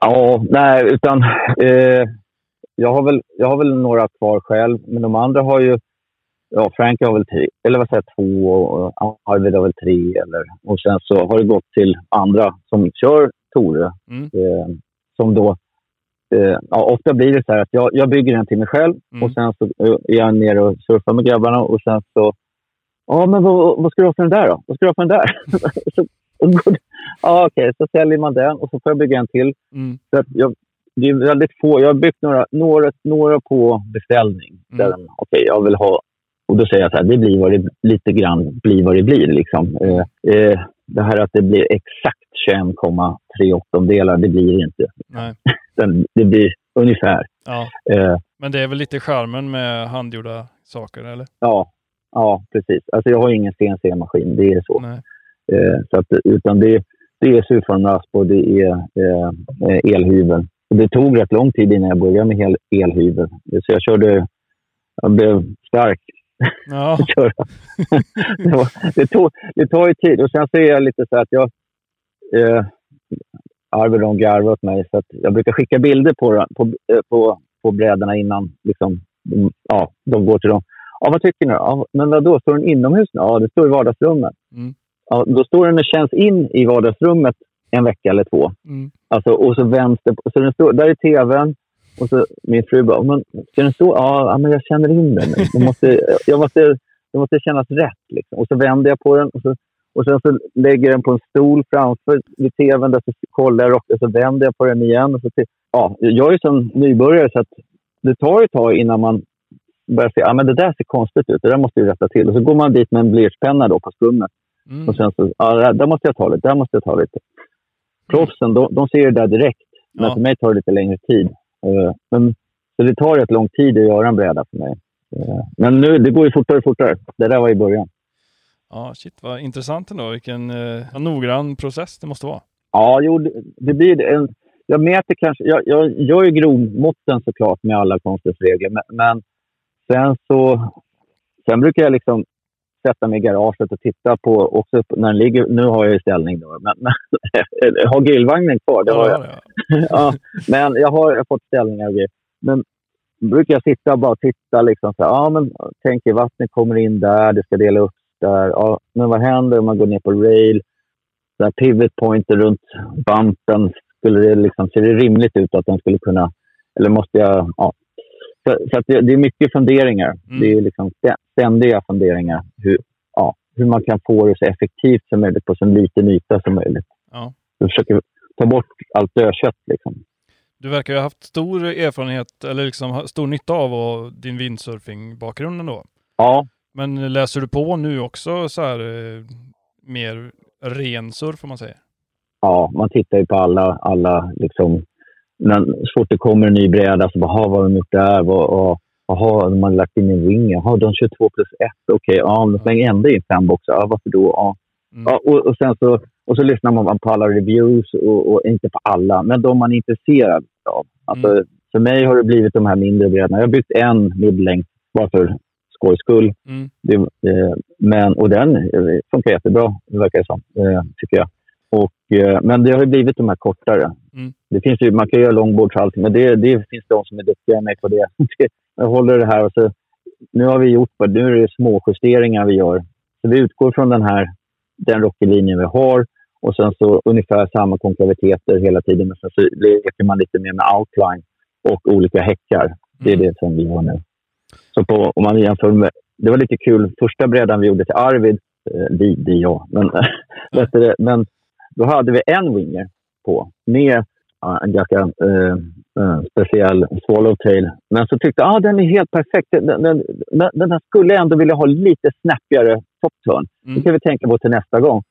Speaker 2: Ja, nej, utan eh, jag, har väl, jag har väl några kvar själv, men de andra har ju... Ja, Frank har väl tre, eller vad säger jag, två och Arvid har väl tre. Eller, och sen så har det gått till andra som kör Tore.
Speaker 1: Mm.
Speaker 2: Eh, som då... Eh, ja, ofta blir det så att jag, jag bygger en till mig själv
Speaker 1: Mm.
Speaker 2: och sen så eh, är jag nere och surfar med grabbarna och sen så... Ja, men vad, vad ska du ha för den där då? Vad ska du ha för den där? så, ja, okej, så säljer man den och så får jag bygga en till.
Speaker 1: Mm.
Speaker 2: Så att jag, det är väldigt få. Jag har byggt några, några, några på beställning.
Speaker 1: Mm.
Speaker 2: Den, okej, jag vill ha... Och då säger jag så här, det blir vad det, lite grann blir vad det blir. Liksom. Eh, eh, det här att det blir exakt 21,3 åttondelar, det blir inte.
Speaker 1: Nej.
Speaker 2: Det blir ungefär.
Speaker 1: Ja.
Speaker 2: Eh,
Speaker 1: Men det är väl lite charmen med handgjorda saker, eller?
Speaker 2: ja, ja, precis. Alltså jag har ingen CNC-maskin, det är så. Eh, så att, utan det, det är surfarnrasp och det är eh, elhyvel. Och det tog rätt lång tid innan jag började med hel elhyvel. Så jag körde... Jag blev stark
Speaker 1: Ja.
Speaker 2: det, var, det, tog, det tar ju tid. Och sen så är jag lite så att jag... Eh, Arvid garvar åt mig, så att jag brukar skicka bilder på, på, eh, på, på brädorna innan liksom, ja, de går till dem. Ja, vad tycker ni? Ja, men vadå, står den inomhus nu? Ja, det står i vardagsrummet.
Speaker 1: Mm.
Speaker 2: Ja, då står den och känns in i vardagsrummet en vecka eller två.
Speaker 1: Mm.
Speaker 2: Alltså, och så vänds det. Så den står, där är tvn. Och så min fru bara, men ska den stå? Ja, men jag känner in den. Det måste, jag måste, det måste kännas rätt. Liksom. Och så vänder jag på den och, så, och sen så lägger den på en stol framför vid tvn. Där så kollar jag och så vänder jag på den igen. Och så till, ja, jag är som nybörjare så att det tar ett tag innan man börjar se, ja men det där ser konstigt ut. Det där måste jag rätta till. Och så går man dit med en blyertspenna då på skummet.
Speaker 1: Mm.
Speaker 2: Och sen så, ja, där, där måste jag ta lite, där måste jag ta lite. Proffsen, de, de ser det där direkt. Men
Speaker 1: Ja.
Speaker 2: för mig tar det lite längre tid. Eh, men, så det tar rätt lång tid att göra en bräda för mig. Eh, men nu, det går ju fortare och fortare. Det där var i början.
Speaker 1: Ja, shit vad intressant ändå. Vilken eh, noggrann process det måste vara.
Speaker 2: Ja, jo, det, det blir en... Jag mäter kanske... Jag, jag gör ju grovmåtten såklart med alla konstens regler. Men, men sen så... Sen brukar jag liksom sätta mig i garaget och titta på, också när den ligger, nu har jag ju ställning då, men, men har grillvagnen kvar, det har jag.
Speaker 1: Ja, ja.
Speaker 2: ja, men jag har, fått ställningar och grejer. Men brukar jag sitta och bara titta liksom så här, ja men tänker vattnet kommer in där, det ska dela upp där. Ja, men vad händer om man går ner på rail? Så här pivot pointer runt bumpen, skulle det liksom, ser det rimligt ut att den skulle kunna, eller måste jag, ja. Så, så det, det är mycket funderingar.
Speaker 1: Mm.
Speaker 2: Det är liksom stä- ständiga funderingar hur, ja, hur man kan få det så effektivt som möjligt på så liten yta som möjligt.
Speaker 1: Ja.
Speaker 2: Jag försöker ta bort allt dödkött liksom.
Speaker 1: Du verkar ju ha haft stor erfarenhet, eller liksom stor nytta av och din windsurfing-bakgrund ändå.
Speaker 2: Ja,
Speaker 1: Men läser du på nu också så här eh, mer ren surf om man säger?
Speaker 2: ja, man tittar ju på alla, alla liksom, när, så fort det kommer en ny bräda så bara, "Ha, vad har de gjort där? Vad, och, Jaha, de har lagt in en ring. Jaha, de kör två plus ett. Okej, ja, de slänger ändå in fem boxar. Ja, varför då? Ja.
Speaker 1: Mm.
Speaker 2: Ja, och, och, sen så, och så lyssnar man på alla reviews, och, och inte på alla, men de man är intresserad av. Alltså,
Speaker 1: Mm.
Speaker 2: För mig har det blivit de här mindre brädorna. Jag har byggt en midlängd bara för skojs skull.
Speaker 1: Mm.
Speaker 2: Det, eh, men, och den eh, funkar jättebra, det verkar det som. Eh, tycker jag. Och, eh, men det har ju blivit de här kortare.
Speaker 1: Mm.
Speaker 2: Det finns ju, man kan göra longboards och allting, men det, det finns de som är duktiga med på det. Jag håller det här och så, nu har vi gjort, nu är det små justeringar vi gör. Så vi utgår från den här, den rockerlinjen vi har och sen så ungefär samma konkaviteter hela tiden. Men sen så leker man lite mer med outline och olika häckar. Det är
Speaker 1: Mm.
Speaker 2: det som vi har nu. Så på, om man jämför med, det var lite kul, första brädan vi gjorde till Arvid, eh, vi, det är jag, men, det, men då hade vi en winger på med ja, en ganska eh, eh, speciell swallowtail. Men så tyckte jag ah, den är helt perfekt. Den, den, den, den här skulle jag ändå vilja ha lite snappigare top turn. Det
Speaker 1: Mm.
Speaker 2: kan vi tänka på till nästa gång.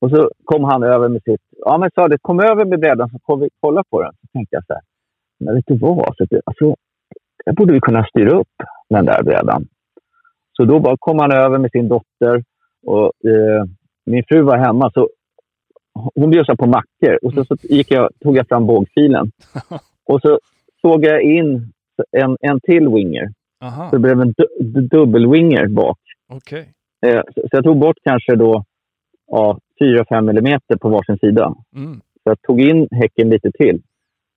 Speaker 2: Och så kom han över med sitt... Ja, men sa det, kom över med brädan så får vi kolla på den. Så tänkte jag så här, men vet du vad? Så det, alltså, jag borde vi kunna styra upp den där brädan. Så då bara kom han över med sin dotter och eh, min fru var hemma. Så hon bjöd på mackor och så, så gick jag, tog jag fram bågfilen. och så såg jag in en, en till winger.
Speaker 1: Aha,
Speaker 2: Så det blev en du, du, dubbelwinger bak.
Speaker 1: okej.
Speaker 2: Eh, så, så jag tog bort kanske då ja, 4-5 millimeter på varsin sida.
Speaker 1: Mm.
Speaker 2: Så jag tog in häcken lite till.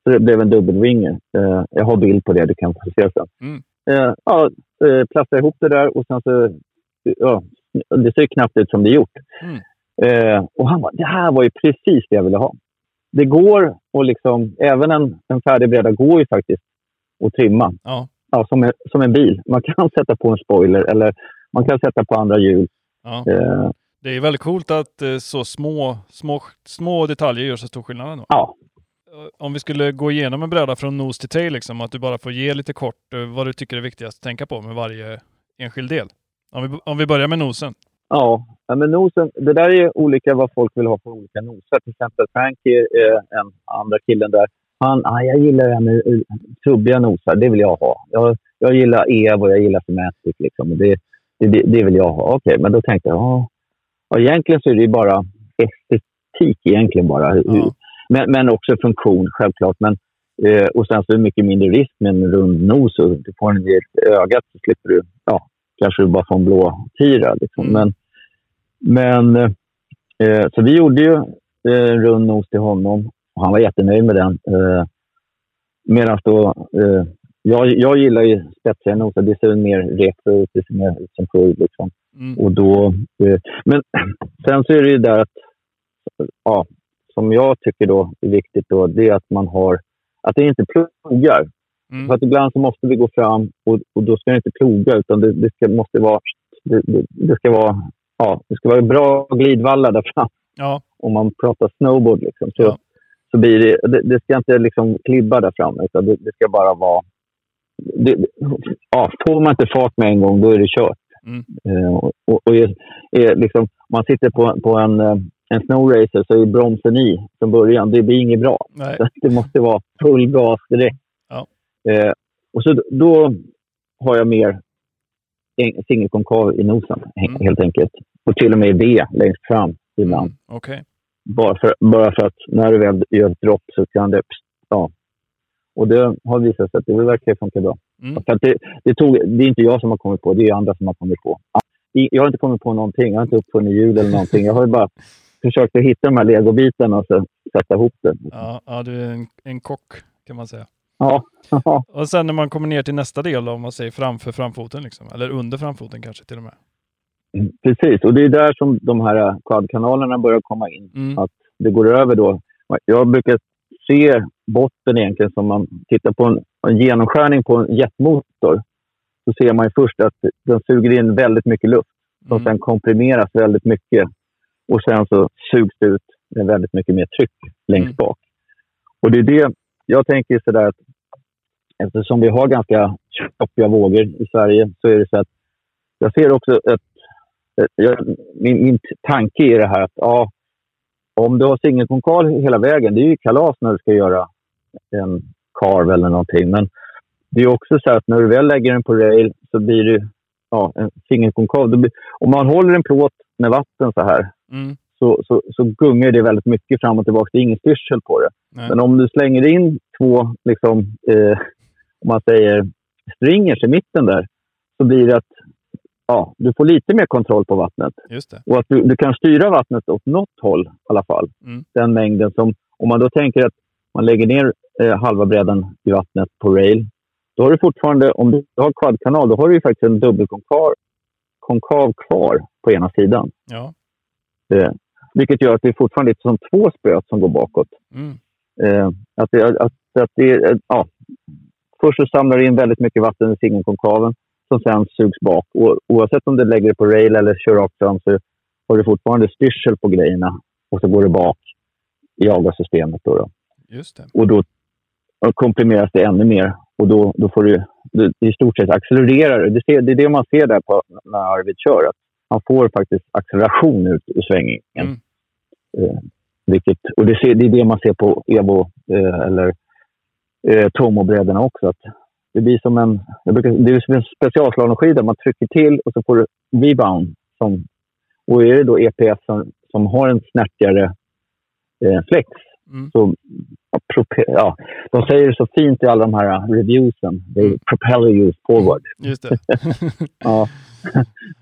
Speaker 2: Så det blev en dubbelwinger. Eh, jag har bild på det, du kan få se sen.
Speaker 1: Mm.
Speaker 2: Eh, ja, eh, ihop det där och sen så... Ja, det ser knappt ut som det är gjort.
Speaker 1: Mm.
Speaker 2: Eh, och han bara, det här var ju precis det jag ville ha. Det går och liksom, även en, en färdig bräda går ju faktiskt att trimma.
Speaker 1: Ja,
Speaker 2: Ja, som, en, som en bil. Man kan sätta på en spoiler eller man kan sätta på andra hjul.
Speaker 1: ja.
Speaker 2: Eh,
Speaker 1: Det är väldigt coolt att eh, så små, små, små detaljer gör så stor skillnad ändå.
Speaker 2: ja,
Speaker 1: Eh, Om vi skulle gå igenom en bräda från nos till tail, liksom, att du bara får ge lite kort eh, vad du tycker är viktigast att tänka på med varje enskild del. Om vi, om vi börjar med nosen.
Speaker 2: Ja, men nosen, det där är ju olika vad folk vill ha för olika nosar. Till exempel Frankie, eh, en andra killen där, han, ah, jag gillar det med eh, trubbiga nosar, det vill jag ha. Jag, jag gillar EV och jag gillar Semantic, liksom. det, det, det, vill jag ha. Okej, men då tänkte jag, ja, ja, egentligen så är det ju bara estetik egentligen bara.
Speaker 1: Ja.
Speaker 2: Men, men också funktion, självklart. Men, eh, och sen så är det mycket mindre risk med en rund nos. Och du får den i ögat så slipper du, ja, kanske du bara får en blå tira. Liksom.
Speaker 1: Mm.
Speaker 2: Men, men, eh, så vi gjorde ju eh, rund nos till honom och han var jättenöjd med den. Eh, Medan då, eh, jag, jag gillar ju spetsiga nosar. Det ser mer retro ut, det ser mer ut som sjöd. Liksom.
Speaker 1: Mm.
Speaker 2: Och då, eh, men sen så är det ju där att, ja, som jag tycker då är viktigt då, det är att man har, att det inte plogar. För
Speaker 1: Mm.
Speaker 2: att ibland så måste vi gå fram och, och då ska det inte ploga utan det, det ska, måste vara, det, det ska vara, ja, det ska vara bra glidvallar där fram.
Speaker 1: Ja,
Speaker 2: Om man pratar snowboard liksom, så,
Speaker 1: Ja.
Speaker 2: så blir det, det, det ska inte liksom klibba där fram utan det, det ska bara vara, det, ja, får man inte fart med en gång då är det kört.
Speaker 1: Mm.
Speaker 2: Eh, och, och, är, är liksom, om man sitter på, på en, eh, en snowracer så är bromsen i från början. Det blir inget bra. det måste vara full gas direkt.
Speaker 1: Ja.
Speaker 2: Eh, och så, då har jag mer singelkonkav i nosen,
Speaker 1: Mm.
Speaker 2: helt enkelt. Och till och med V längst fram ibland.
Speaker 1: Mm. Okej.
Speaker 2: Bara, för, bara för att när du väl gör ett dropp så kan det... Ja. Och det har visat sig att det verkar funka bra.
Speaker 1: Mm.
Speaker 2: För det, det, tog, det är inte jag som har kommit på, det är andra som har kommit på. Jag har inte kommit på någonting, jag har inte uppfunnit hjul eller någonting. Jag har ju bara försökt att hitta de här legobitarna och så sätta ihop det.
Speaker 1: Ja, ja, du är en, en kock kan man säga.
Speaker 2: Ja.
Speaker 1: Och sen när man kommer ner till nästa del, då, om man säger framför framfoten, liksom, eller under framfoten kanske till och med.
Speaker 2: precis. Och det är där som de här quadkanalerna börjar komma in.
Speaker 1: Mm.
Speaker 2: Att det går över då. Jag brukar se botten egentligen som man tittar på en, en genomskärning på en jetmotor. Så ser man först att den suger in väldigt mycket luft. som
Speaker 1: Mm.
Speaker 2: sen komprimeras väldigt mycket. Och sen så sugs det ut med väldigt mycket mer tryck längst
Speaker 1: Mm.
Speaker 2: bak. Och det är det jag tänker sådär att eftersom vi har ganska tjockiga vågor i Sverige så är det så att jag ser också att jag, min, min tanke är det här att ja, om du har singelkonkal hela vägen, det är ju kalas när du ska göra en carve eller någonting. Men det är också så att när du väl lägger den på rail så blir det ja, en singelkonkav. Blir- Om man håller en plåt med vatten så här
Speaker 1: Mm.
Speaker 2: så, så, så gungar det väldigt mycket fram och tillbaka. Det är ingen styrsel på det.
Speaker 1: Nej.
Speaker 2: Men om du slänger in två, liksom, eh, om man säger stringers i mitten där, så blir det att ja, du får lite mer kontroll på vattnet. Och att du, du kan styra vattnet åt något håll i alla fall.
Speaker 1: Mm.
Speaker 2: Den mängden som, om man då tänker att man lägger ner eh, halva bredden i vattnet på rail, då har du fortfarande, om du har quadkanal, då har du faktiskt en dubbelkonkav konkav kvar på ena sidan.
Speaker 1: Ja.
Speaker 2: Eh, vilket gör att det är fortfarande lite som två spöt som går bakåt.
Speaker 1: Mm.
Speaker 2: Eh, att det, att, att det, eh, ja. Först så samlar du in väldigt mycket vatten i singelkonkaven som sen sugs bak. Och, oavsett om du lägger det på rail eller kör rakt fram så har du fortfarande styrsel på grejerna och så går det bak i avgassystemet. Då, då.
Speaker 1: Just det.
Speaker 2: Och då komprimeras det ännu mer och då, då får du, du i stort sett accelererar det. Det, det är det man ser där på, när Arvid kör. Att han får faktiskt acceleration ut ur svängningen.
Speaker 1: Mm.
Speaker 2: Eh, vilket, och det, ser, det är det man ser på Evo eh, eller eh, Tomo-brädorna också. Att det blir som en, jag brukar, det är som en specialslalomskida. Man trycker till och så får du rebound. Som, och är det då EPS som, som har en snärtigare eh, flex
Speaker 1: Mm.
Speaker 2: så, ja, de säger det så fint i alla de här reviewsen. They
Speaker 1: Mm.
Speaker 2: propel you forward.
Speaker 1: Just det.
Speaker 2: Ja.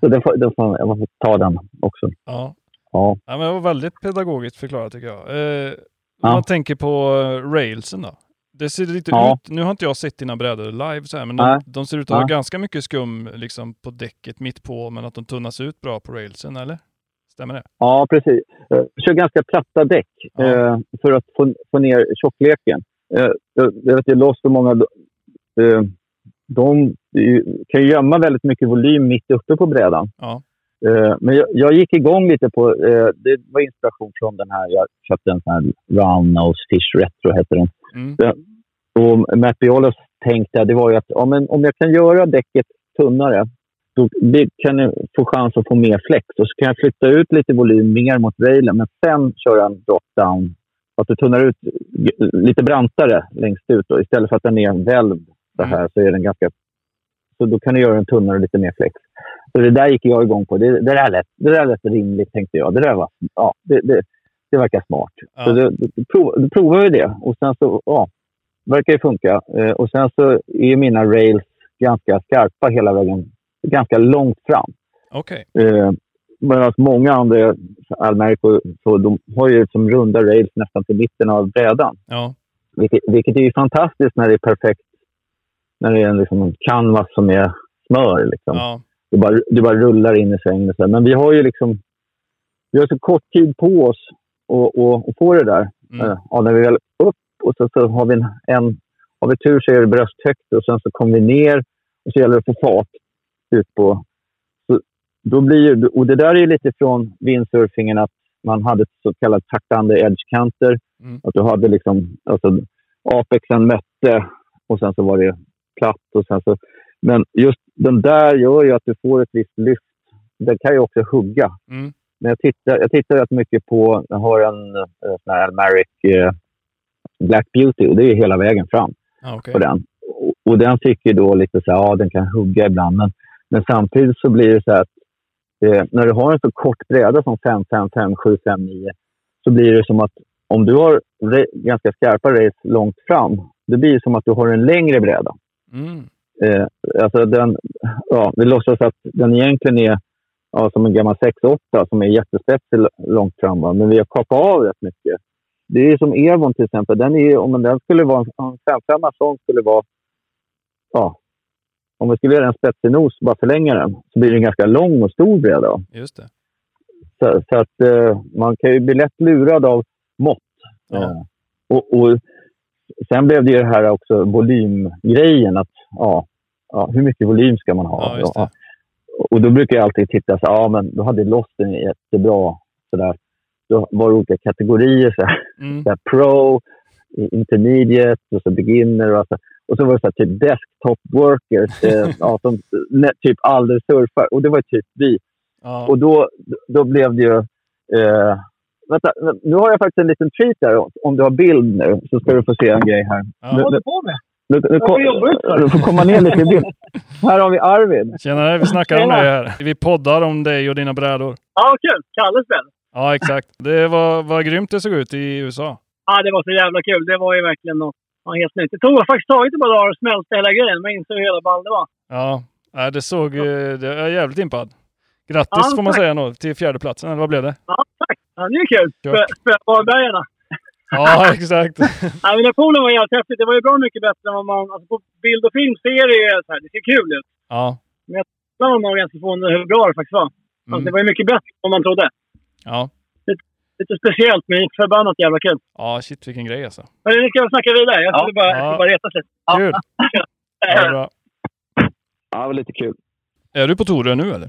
Speaker 2: så det får, det får, jag får ta den också.
Speaker 1: ja.
Speaker 2: Ja.
Speaker 1: ja, men det var väldigt pedagogiskt förklarat tycker jag. Eh, om
Speaker 2: Ja.
Speaker 1: man tänker på eh, railsen då. Det ser lite
Speaker 2: Ja.
Speaker 1: ut, nu har inte jag sett dina brädor live så här, men de, de ser ut att ha ganska mycket skum liksom, på däcket mitt på, men att de tunnas ut bra på railsen, eller? Stämmer det?
Speaker 2: ja, precis. Jag kör ganska platta däck
Speaker 1: Ja.
Speaker 2: eh, för att få, få ner tjockleken. Eh, jag jag vet Lost och många... Eh, de kan ju gömma väldigt mycket volym mitt uppe på brädan.
Speaker 1: Ja.
Speaker 2: Eh, Men jag, jag gick igång lite på, eh, det var inspiration från den här, jag köpte en sån här Round Nose Fish Retro heter den.
Speaker 1: Mm.
Speaker 2: Och Matt Biolos tänkte det var ju att ja, men om jag kan göra däcket tunnare, då kan jag få chans att få mer flex. Och så kan jag flytta ut lite volym mer mot railen, men sen köra en drop-down. Att du tunnar ut lite brantare längst ut. Då. Istället för att den är välvd så här så är den ganska... Så då kan du göra den tunnare och lite mer flex. Så det där gick jag igång på. Det, det, där, lät, det där lät rimligt, tänkte jag. Det där var... Ja, det, det, det verkar smart.
Speaker 1: Ja.
Speaker 2: Så det, det, prov, då provar vi det. Och sen så, ja, verkar ju funka. Eh, och sen så är mina rails ganska skarpa hela vägen. Ganska långt fram.
Speaker 1: Okej.
Speaker 2: Eh, Medan många andra, Almerico, så de har ju som runda rails nästan till mitten av brädan.
Speaker 1: Ja.
Speaker 2: Vilket, vilket är ju fantastiskt när det är perfekt. När det är en, liksom, en canvas som är smör. Liksom.
Speaker 1: Ja.
Speaker 2: Det, bara, det bara rullar in i svängen. Men vi har ju liksom... Vi har så kort tid på oss att- få det där.
Speaker 1: Mm.
Speaker 2: Eh, Ja, när vi väl upp och så, så har vi en, en... Har vi tur så är det brösthögt och sen så kommer vi ner och så gäller det att få fart ut på... Så, då blir och det där är ju lite från windsurfingen att man hade ett så kallat taktande edgekanter.
Speaker 1: Mm.
Speaker 2: Att du hade liksom... Alltså, apexen mötte och sen så var det platt och sen så... Men just den där gör ju att du får ett visst lyft. Den kan ju också hugga.
Speaker 1: Mm.
Speaker 2: Men jag tittar, jag tittar rätt mycket på, jag har en eh, sån här Almeric eh, Black Beauty och det är hela vägen fram
Speaker 1: Ja, okej.
Speaker 2: på den. Och, och den tycker då lite så här, ja den kan hugga ibland. Men, men samtidigt så blir det så här att eh, när du har en så kort bräda som 5, 5, 5, 7, 5, 9 så blir det som att om du har ganska skarpa race långt fram, det blir som att du har en längre bräda.
Speaker 1: Mm.
Speaker 2: Eh, alltså den, ja, vi låtsas att den egentligen är ja, som en gammal 6-8 som är jättespetsig långt fram. Va? Men vi har kapat av rätt mycket. Det är som Evon till exempel. Den är, om den skulle vara en 5 sån skulle vara... Ja, om vi skulle göra en spetsig nos och bara förlänga den så blir det en ganska lång och stor bräda.
Speaker 1: Just det.
Speaker 2: Så, så att eh, man kan ju bli lätt lurad av mått.
Speaker 1: Ja.
Speaker 2: Eh, och, och sen blev det ju det här också volymgrejen. Att, ja, ja, hur mycket volym ska man ha?
Speaker 1: Ja, just det.
Speaker 2: och då brukar jag alltid titta så ja men då hade Lost en jättebra sådär. Då var det olika kategorier. Så här,
Speaker 1: Mm.
Speaker 2: så här, pro, intermediate och så beginner. Och, så, och så var det så här, typ desktop workers eh, ja, som ne, typ aldrig surfar. Och det var typ vi.
Speaker 1: Ja.
Speaker 2: Och då, då blev det ju... Eh, vänta, nu har jag faktiskt en liten treat där. Om du har bild nu så ska du få se en grej här.
Speaker 1: Ja.
Speaker 2: Nu, nu,
Speaker 3: på med?
Speaker 2: Nu, nu, kom, du får komma ner lite i bild. Här har vi Arvid.
Speaker 1: Tjenare, vi snackar om dig här. Vi poddar om dig och dina brädor.
Speaker 3: Ja, kul. Kalles väl?
Speaker 1: Ja, exakt. Det var, var grymt det såg ut i USA.
Speaker 3: Ja, det var så jävla kul. Det var ju verkligen något ja, helt nytt. Det tog faktiskt tagit ett par dagar att smälta hela grejen. Man insåg hur jävla ball det var.
Speaker 1: Ja, Nej, det såg... eh, Det, jag är jävligt impad. Grattis
Speaker 3: Ja,
Speaker 1: får man säga nu till fjärdeplatsen, eller vad blev det?
Speaker 3: Ja, tack. Ja, det är kul. Spöa Varbergarna.
Speaker 1: Ja, exakt.
Speaker 3: Ja, men poolen var jävligt häftigt. Det var ju bra mycket bättre än vad man... Alltså på bild och film ser det ju så här. Det ser kul ut.
Speaker 1: Ja.
Speaker 3: Ibland var man ganska förvånad hur bra det faktiskt var. Alltså, det
Speaker 1: Mm.
Speaker 3: var ju mycket bättre än vad man trodde.
Speaker 1: Ja.
Speaker 3: Lite speciellt, men förbannat jävla kul.
Speaker 1: ja, shit vilken grej alltså.
Speaker 3: Men nu ska jag snacka vidare. Jag skulle bara, jag
Speaker 1: Ja.
Speaker 3: bara reta sig.
Speaker 1: Kul! Ja, bra.
Speaker 2: Ja, det var lite kul.
Speaker 1: Är du på Torö nu eller?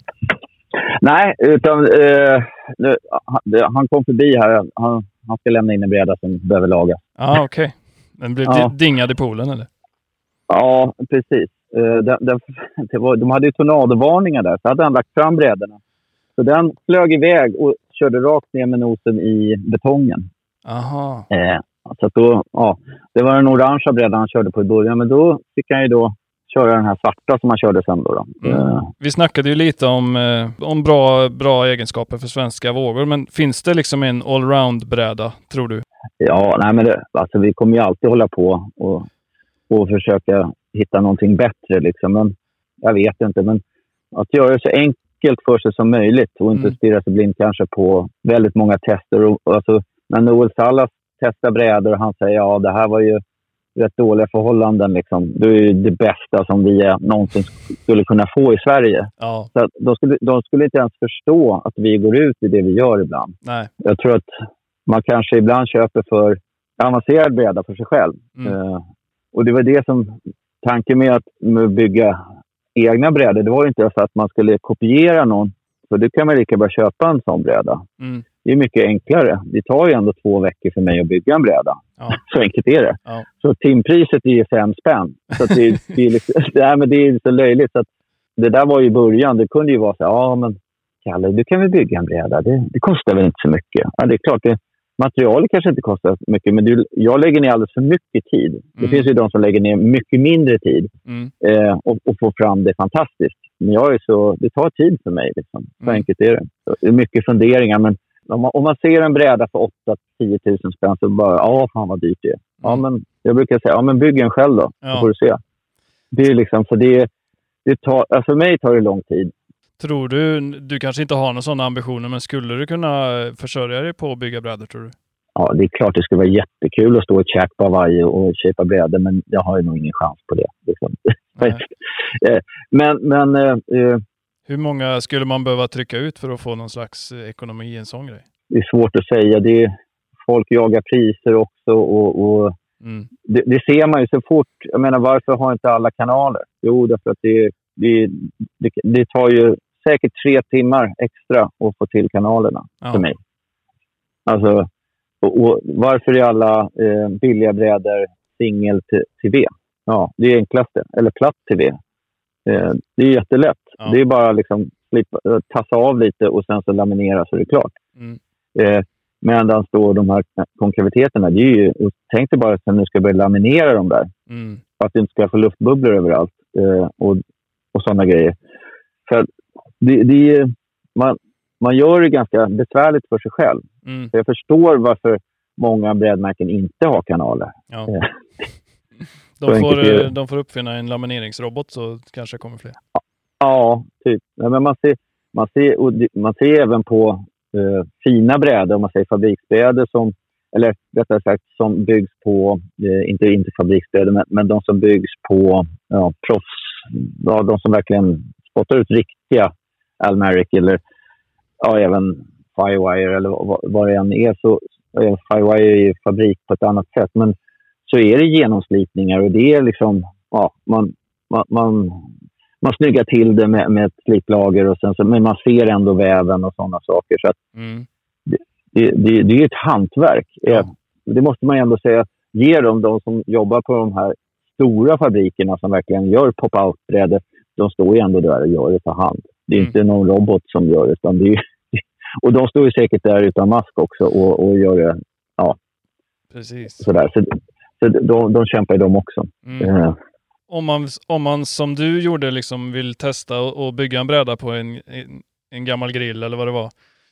Speaker 2: Nej, utan eh, nu, han, det- han kom förbi här. Han, han ska lämna in en bräda som behöver lagas.
Speaker 1: Ja, okej. Den blev
Speaker 2: Ja.
Speaker 1: di- dingad i poolen eller?
Speaker 2: Ja, precis. Eh, den, den, var, de hade ju tornadovarningar där, så hade han lagt fram brädorna. Så den flög iväg och körde rakt ner med nosen i betongen.
Speaker 1: Aha.
Speaker 2: Eh, så då, ja, det var den orangea brädan han körde på i början, men då fick han ju då köra den här svarta som han körde sen. Då, då.
Speaker 1: Mm.
Speaker 2: Eh,
Speaker 1: Vi snackade ju lite om, eh, om bra, bra egenskaper för svenska vågor, men finns det liksom en allround-bräda, tror du?
Speaker 2: Ja, nej men det, alltså vi kommer ju alltid hålla på och, och försöka hitta någonting bättre. Liksom. Men jag vet inte, men att göra det så enkelt för sig som möjligt och inte
Speaker 1: Mm.
Speaker 2: stirra sig blind kanske på väldigt många tester. Och, och alltså, när Noel Sallas testar brädor och han säger ja, det här var ju rätt dåliga förhållanden. Liksom. Det är det bästa som vi någonsin skulle kunna få i Sverige.
Speaker 1: Ja,
Speaker 2: Så de, skulle, de skulle inte ens förstå att vi går ut i det vi gör ibland
Speaker 1: nej.
Speaker 2: jag tror att man kanske ibland köper för avancerad bräda för sig själv.
Speaker 1: Mm.
Speaker 2: Eh, och det var det som tanken med att med bygga egna brädor. Det var inte så att man skulle kopiera någon. För då kan man lika bra köpa en sån bräda.
Speaker 1: Mm.
Speaker 2: Det är mycket enklare. Det tar ju ändå två veckor för mig att bygga en bräda.
Speaker 1: Ja.
Speaker 2: Så enkelt är det.
Speaker 1: Ja.
Speaker 2: Så timpriset är ju fem spänn. Så det, det, är liksom, nej, men det är så löjligt. Så att det där var ju början. Det kunde ju vara så här, ja men Kalle, du kan väl bygga en bräda? Det, det kostar väl inte så mycket? Ja, det är klart, det, materialet kanske inte kostar så mycket, men du, jag lägger ner alldeles för mycket tid. Det
Speaker 1: Mm.
Speaker 2: finns ju de som lägger ner mycket mindre tid
Speaker 1: Mm.
Speaker 2: eh, och, och får fram det fantastiskt. Men jag är så, det tar tid för mig. Liksom. Så
Speaker 1: Mm.
Speaker 2: enkelt är det. Så det är mycket funderingar, men om man, om man ser en bräda för 8-10 000 spänn så bara, ja, fan vad dyrt det är. Ja,
Speaker 1: Mm.
Speaker 2: men jag brukar säga, ja men bygg en själv då,
Speaker 1: Ja.
Speaker 2: så får du se. Det är liksom, för det, det tar, alltså för mig tar det lång tid.
Speaker 1: Tror du, du kanske inte har några sådana ambitioner, men skulle du kunna försörja dig på att bygga brädor tror du?
Speaker 2: Ja, det är klart det skulle vara jättekul att stå i käk på Hawaii och köpa brädor, men jag har ju nog ingen chans på det. Liksom. Eh, men men eh, eh,
Speaker 1: Hur många skulle man behöva trycka ut för att få någon slags eh, ekonomi i en sån grej?
Speaker 2: det är svårt att säga. Det är, folk jagar priser också och, och
Speaker 1: Mm.
Speaker 2: det, det ser man ju så fort. Jag menar, varför har inte alla kanaler? Jo, därför att det, det, det, det tar ju säkert tre timmar extra att få till kanalerna
Speaker 1: Ja.
Speaker 2: för mig. Alltså, och, och varför är alla eh, billiga brädor singel-TV? Ja, det är enklaste. Eller platt-TV. Eh, det är jättelätt.
Speaker 1: Ja.
Speaker 2: Det är bara liksom slippa, eh, tassa av lite och sen så laminera så är det klart.
Speaker 1: Mm.
Speaker 2: Eh, Medan då de här konkaviteterna, det är ju, tänk dig bara att nu ska börja laminera dem där.
Speaker 1: Mm.
Speaker 2: Att du inte ska få luftbubblor överallt eh, och, och sådana grejer. För att det, det är, man, man gör det ganska besvärligt för sig själv.
Speaker 1: Mm.
Speaker 2: Så jag förstår varför många brädmärken inte har kanaler.
Speaker 1: Ja. De, får, eh, de får uppfinna en lamineringsrobot så kanske det kommer fler.
Speaker 2: Ja, typ. Men man, ser, man, ser, man ser även på eh, fina brädor, om man säger fabriksbrädor, som, eller rättare sagt som byggs på, eh, inte, inte fabriksbrädor, men, men de som byggs på ja, proffs, ja, de som verkligen spottar ut riktiga Almeric eller ja, även Firewire eller vad, vad det än är. Så, Firewire är ju fabrik på ett annat sätt, men så är det genomslitningar och det är liksom, ja, man, man, man man snyggar till det med, med ett sliplager, och sen så, men man ser ändå väven och sådana saker. Så
Speaker 1: Mm.
Speaker 2: det, det, det är ett hantverk.
Speaker 1: Ja.
Speaker 2: Eh, Det måste man ändå säga. Ge dem, de som jobbar på de här stora fabrikerna som verkligen gör pop-out-brädor, de står ju ändå där och gör det för hand. Det är
Speaker 1: Mm.
Speaker 2: inte någon robot som gör det. Utan det är, och de står ju säkert där utan mask också och, och gör det
Speaker 1: Precis.
Speaker 2: sådär. Så, så de, de kämpar ju de också.
Speaker 1: Mm.
Speaker 2: Eh,
Speaker 1: Om, man, om man som du gjorde liksom vill testa och, och bygga en bräda på en, en, en gammal grill eller vad det var.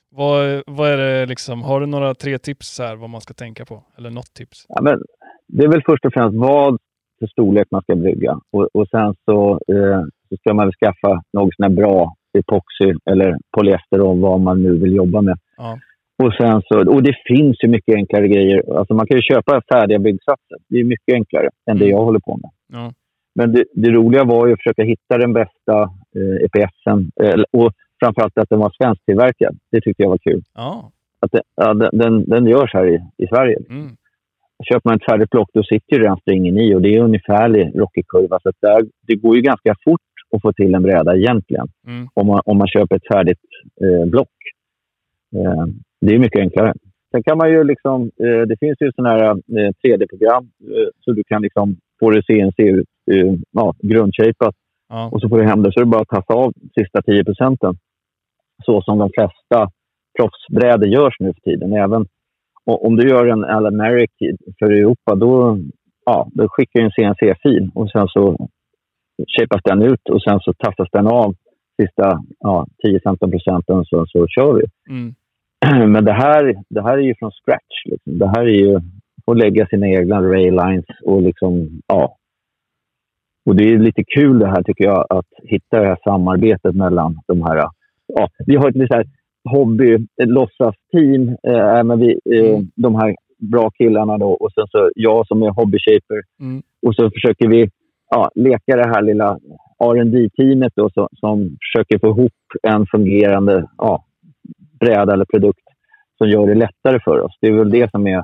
Speaker 1: Vad, vad är det liksom, har du några tre tips här vad man ska tänka på? Eller något tips?
Speaker 2: Ja, men det är väl först och främst vad för storlek man ska bygga. Och, och sen så, eh, så ska man väl skaffa något sån här bra epoxy eller polyester och vad man nu vill jobba med.
Speaker 1: Ja.
Speaker 2: Och, sen så, och det finns ju mycket enklare grejer. Alltså man kan ju köpa färdiga byggsatser. Det är mycket enklare än det
Speaker 1: Mm.
Speaker 2: jag håller på med.
Speaker 1: Ja.
Speaker 2: Men det, det roliga var ju att försöka hitta den bästa eh, EPSen eh, och framförallt att den var svensktillverkad. Det tyckte jag var kul.
Speaker 1: Ja.
Speaker 2: Att det, ja, den, den, den görs här i, i Sverige.
Speaker 1: Mm.
Speaker 2: Köper man ett färdigt block då sitter ju redan stringen i och det är ungefärlig rockig-kurva. Så att där, det går ju ganska fort att få till en bräda egentligen
Speaker 1: Mm.
Speaker 2: om man, om man köper ett färdigt eh, block. Eh, det är mycket enklare. Sen kan man ju liksom, eh, det finns ju sådana här eh, 3D-program eh, så du kan liksom få det CNC ut, eh, ja, grundshapat
Speaker 1: Ja.
Speaker 2: och så får du hem det. Så är det bara att tassa av sista 10 procenten. Så som de flesta proffsbrädor görs nu för tiden. Även och om du gör en All Americ för Europa, då, ja, då skickar du en CNC-fil och sen så shapas den ut och sen så tassas den av sista ja, 10-15 procenten så, så kör vi.
Speaker 1: Mm.
Speaker 2: Men det här, det här är ju från scratch. Liksom. Det här är ju att lägga sina egna raylines och liksom, ja. Och det är lite kul det här tycker jag, att hitta det här samarbetet mellan de här. Ja, vi har ett lite så här hobby, ett låtsasteam, eh, vi, eh,
Speaker 1: Mm.
Speaker 2: de här bra killarna då och sen så jag som är hobbyshaper.
Speaker 1: Mm.
Speaker 2: Och så försöker vi ja, leka det här lilla rd teamet då, som, som försöker få ihop en fungerande ja, bräda eller produkt som gör det lättare för oss. Det är väl det som är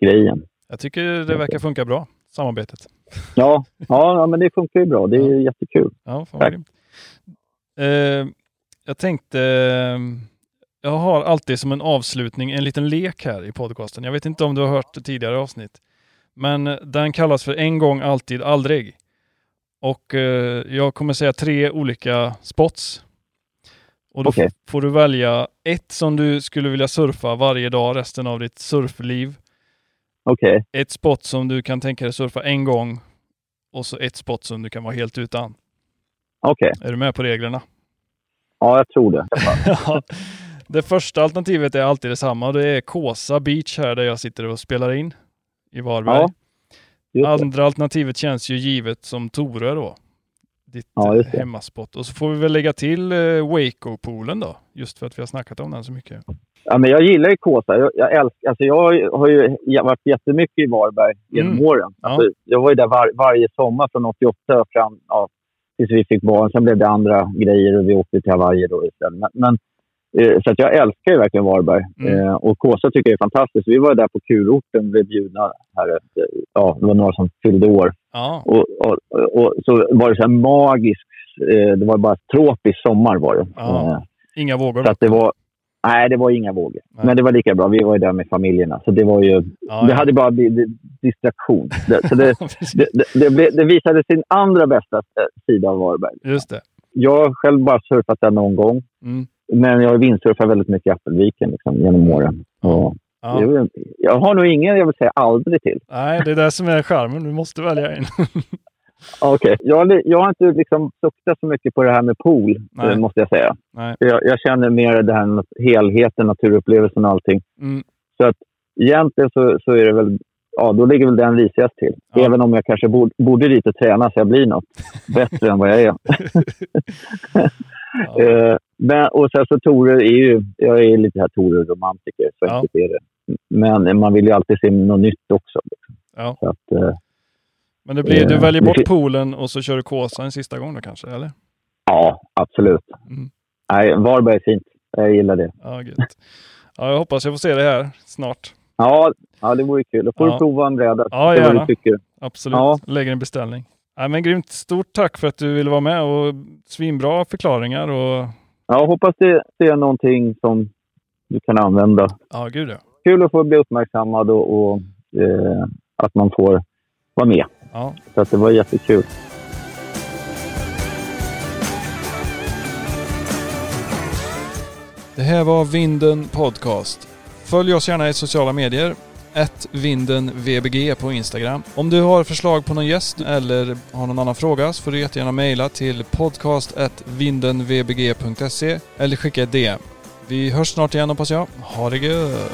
Speaker 2: grejen.
Speaker 1: Jag tycker det verkar funka bra, samarbetet.
Speaker 2: Ja, ja, men det funkar ju bra. Det är
Speaker 1: Ja.
Speaker 2: jättekul.
Speaker 1: Ja,
Speaker 2: Tack.
Speaker 1: Eh, jag tänkte, eh, jag har alltid som en avslutning en liten lek här i podcasten. Jag vet inte om du har hört tidigare avsnitt. Men den kallas för En gång, alltid, aldrig. Och eh, jag kommer säga tre olika spots. Och då f- får du välja ett som du skulle vilja surfa varje dag resten av ditt surfliv.
Speaker 2: Okej,
Speaker 1: Ett spot som du kan tänka dig surfa en gång. Och så ett spot som du kan vara helt utan.
Speaker 2: okej.
Speaker 1: Är du med på reglerna?
Speaker 2: Ja, jag tror det.
Speaker 1: Det första alternativet är alltid detsamma. Det är Kåsa Beach här där jag sitter och spelar in i Varberg.
Speaker 2: Ja.
Speaker 1: Andra alternativet känns ju givet som Torö då. Ditt
Speaker 2: Ja,
Speaker 1: eh, hemmaspot. Och så får vi väl lägga till eh, Waco-poolen då. Just för att vi har snackat om den så mycket.
Speaker 2: Ja, men jag gillar ju Kåsa. Jag, jag, älskar, alltså jag har ju varit jättemycket i Varberg genom
Speaker 1: Mm.
Speaker 2: åren.
Speaker 1: Ja.
Speaker 2: Alltså, jag var ju där var, varje sommar från 88 fram ja, tills vi fick barn. Sen blev det andra grejer och vi åkte till Hawaii då istället. Men, men, eh, så att jag älskar ju verkligen Varberg.
Speaker 1: Mm.
Speaker 2: Eh, och Kåsa tycker jag är fantastiskt. Vi var där på kurorten, blev bjudna här. Ja, det var några som fyllde år.
Speaker 1: Ja,
Speaker 2: Och, och, och så var det så här magiskt. Eh, det var bara tropisk sommar var det.
Speaker 1: Ja.
Speaker 2: Eh,
Speaker 1: inga vågor
Speaker 2: så att det var... Nej, det var inga vågor.
Speaker 1: Nej.
Speaker 2: Men det var lika bra. Vi var ju där med familjerna. Så det var ju...
Speaker 1: Ja,
Speaker 2: det hade bara blivit distraktion. Det, så det, det, det, det visade sin andra bästa eh, sida av Varberg.
Speaker 1: Just det.
Speaker 2: Jag har själv bara surfat där någon gång.
Speaker 1: Mm.
Speaker 2: Men jag har vindsurfat väldigt mycket i Appelviken liksom, genom åren. Och
Speaker 1: Ja.
Speaker 2: jag har nog ingen jag vill säga aldrig till.
Speaker 1: Nej, det är det som är charmen. Du måste välja en.
Speaker 2: Okej. Jag, har li- jag har inte liksom suktat så mycket på det här med pool,
Speaker 1: Nej.
Speaker 2: eh, måste jag säga.
Speaker 1: Nej.
Speaker 2: Jag, jag känner mer det här med helheten, naturupplevelsen och allting.
Speaker 1: Mm.
Speaker 2: Så att egentligen så, så är det väl, ja då ligger väl den risigast till.
Speaker 1: Ja.
Speaker 2: Även om jag kanske borde, borde och träna så jag blir något bättre än vad jag är.
Speaker 1: Ja.
Speaker 2: Eh, men, och sen så Tore är ju, jag är lite här Tore-romantiker, så
Speaker 1: Ja.
Speaker 2: enkelt är det. Men man vill ju alltid se något nytt också.
Speaker 1: Ja.
Speaker 2: Så att, eh,
Speaker 1: Men det blir, du
Speaker 2: Eh,
Speaker 1: väljer bort poolen och så kör du Kåsa en sista gång då kanske, eller?
Speaker 2: ja, absolut.
Speaker 1: Mm.
Speaker 2: Nej, Varberg är fint. Jag gillar det.
Speaker 1: Ja, gött. Ja, jag hoppas jag får se det här snart.
Speaker 2: Ja, ja det vore kul. Då får
Speaker 1: Ja.
Speaker 2: du prova en bräda.
Speaker 1: Ja,
Speaker 2: vad
Speaker 1: gärna.
Speaker 2: du tycker.
Speaker 1: Absolut.
Speaker 2: Ja.
Speaker 1: Lägger en beställning. Nej, men grymt. Stort tack för att du ville vara med och svinbra förklaringar och
Speaker 2: Ja, hoppas det, det är någonting som du kan använda.
Speaker 1: ja, gud ja.
Speaker 2: Kul att få bli uppmärksammad och, och eh, att man får vara med.
Speaker 1: ja.
Speaker 2: Så att det var jättekul.
Speaker 1: Det här var Vinden Podcast. Följ oss gärna i sociala medier. Vindenvbg på Instagram. Om du har förslag på någon gäst eller har någon annan fråga så får du jättegärna mejla till podcast.vindenvbg.se eller skicka ett DM. Vi hörs snart igen hoppas jag. Ha det gött!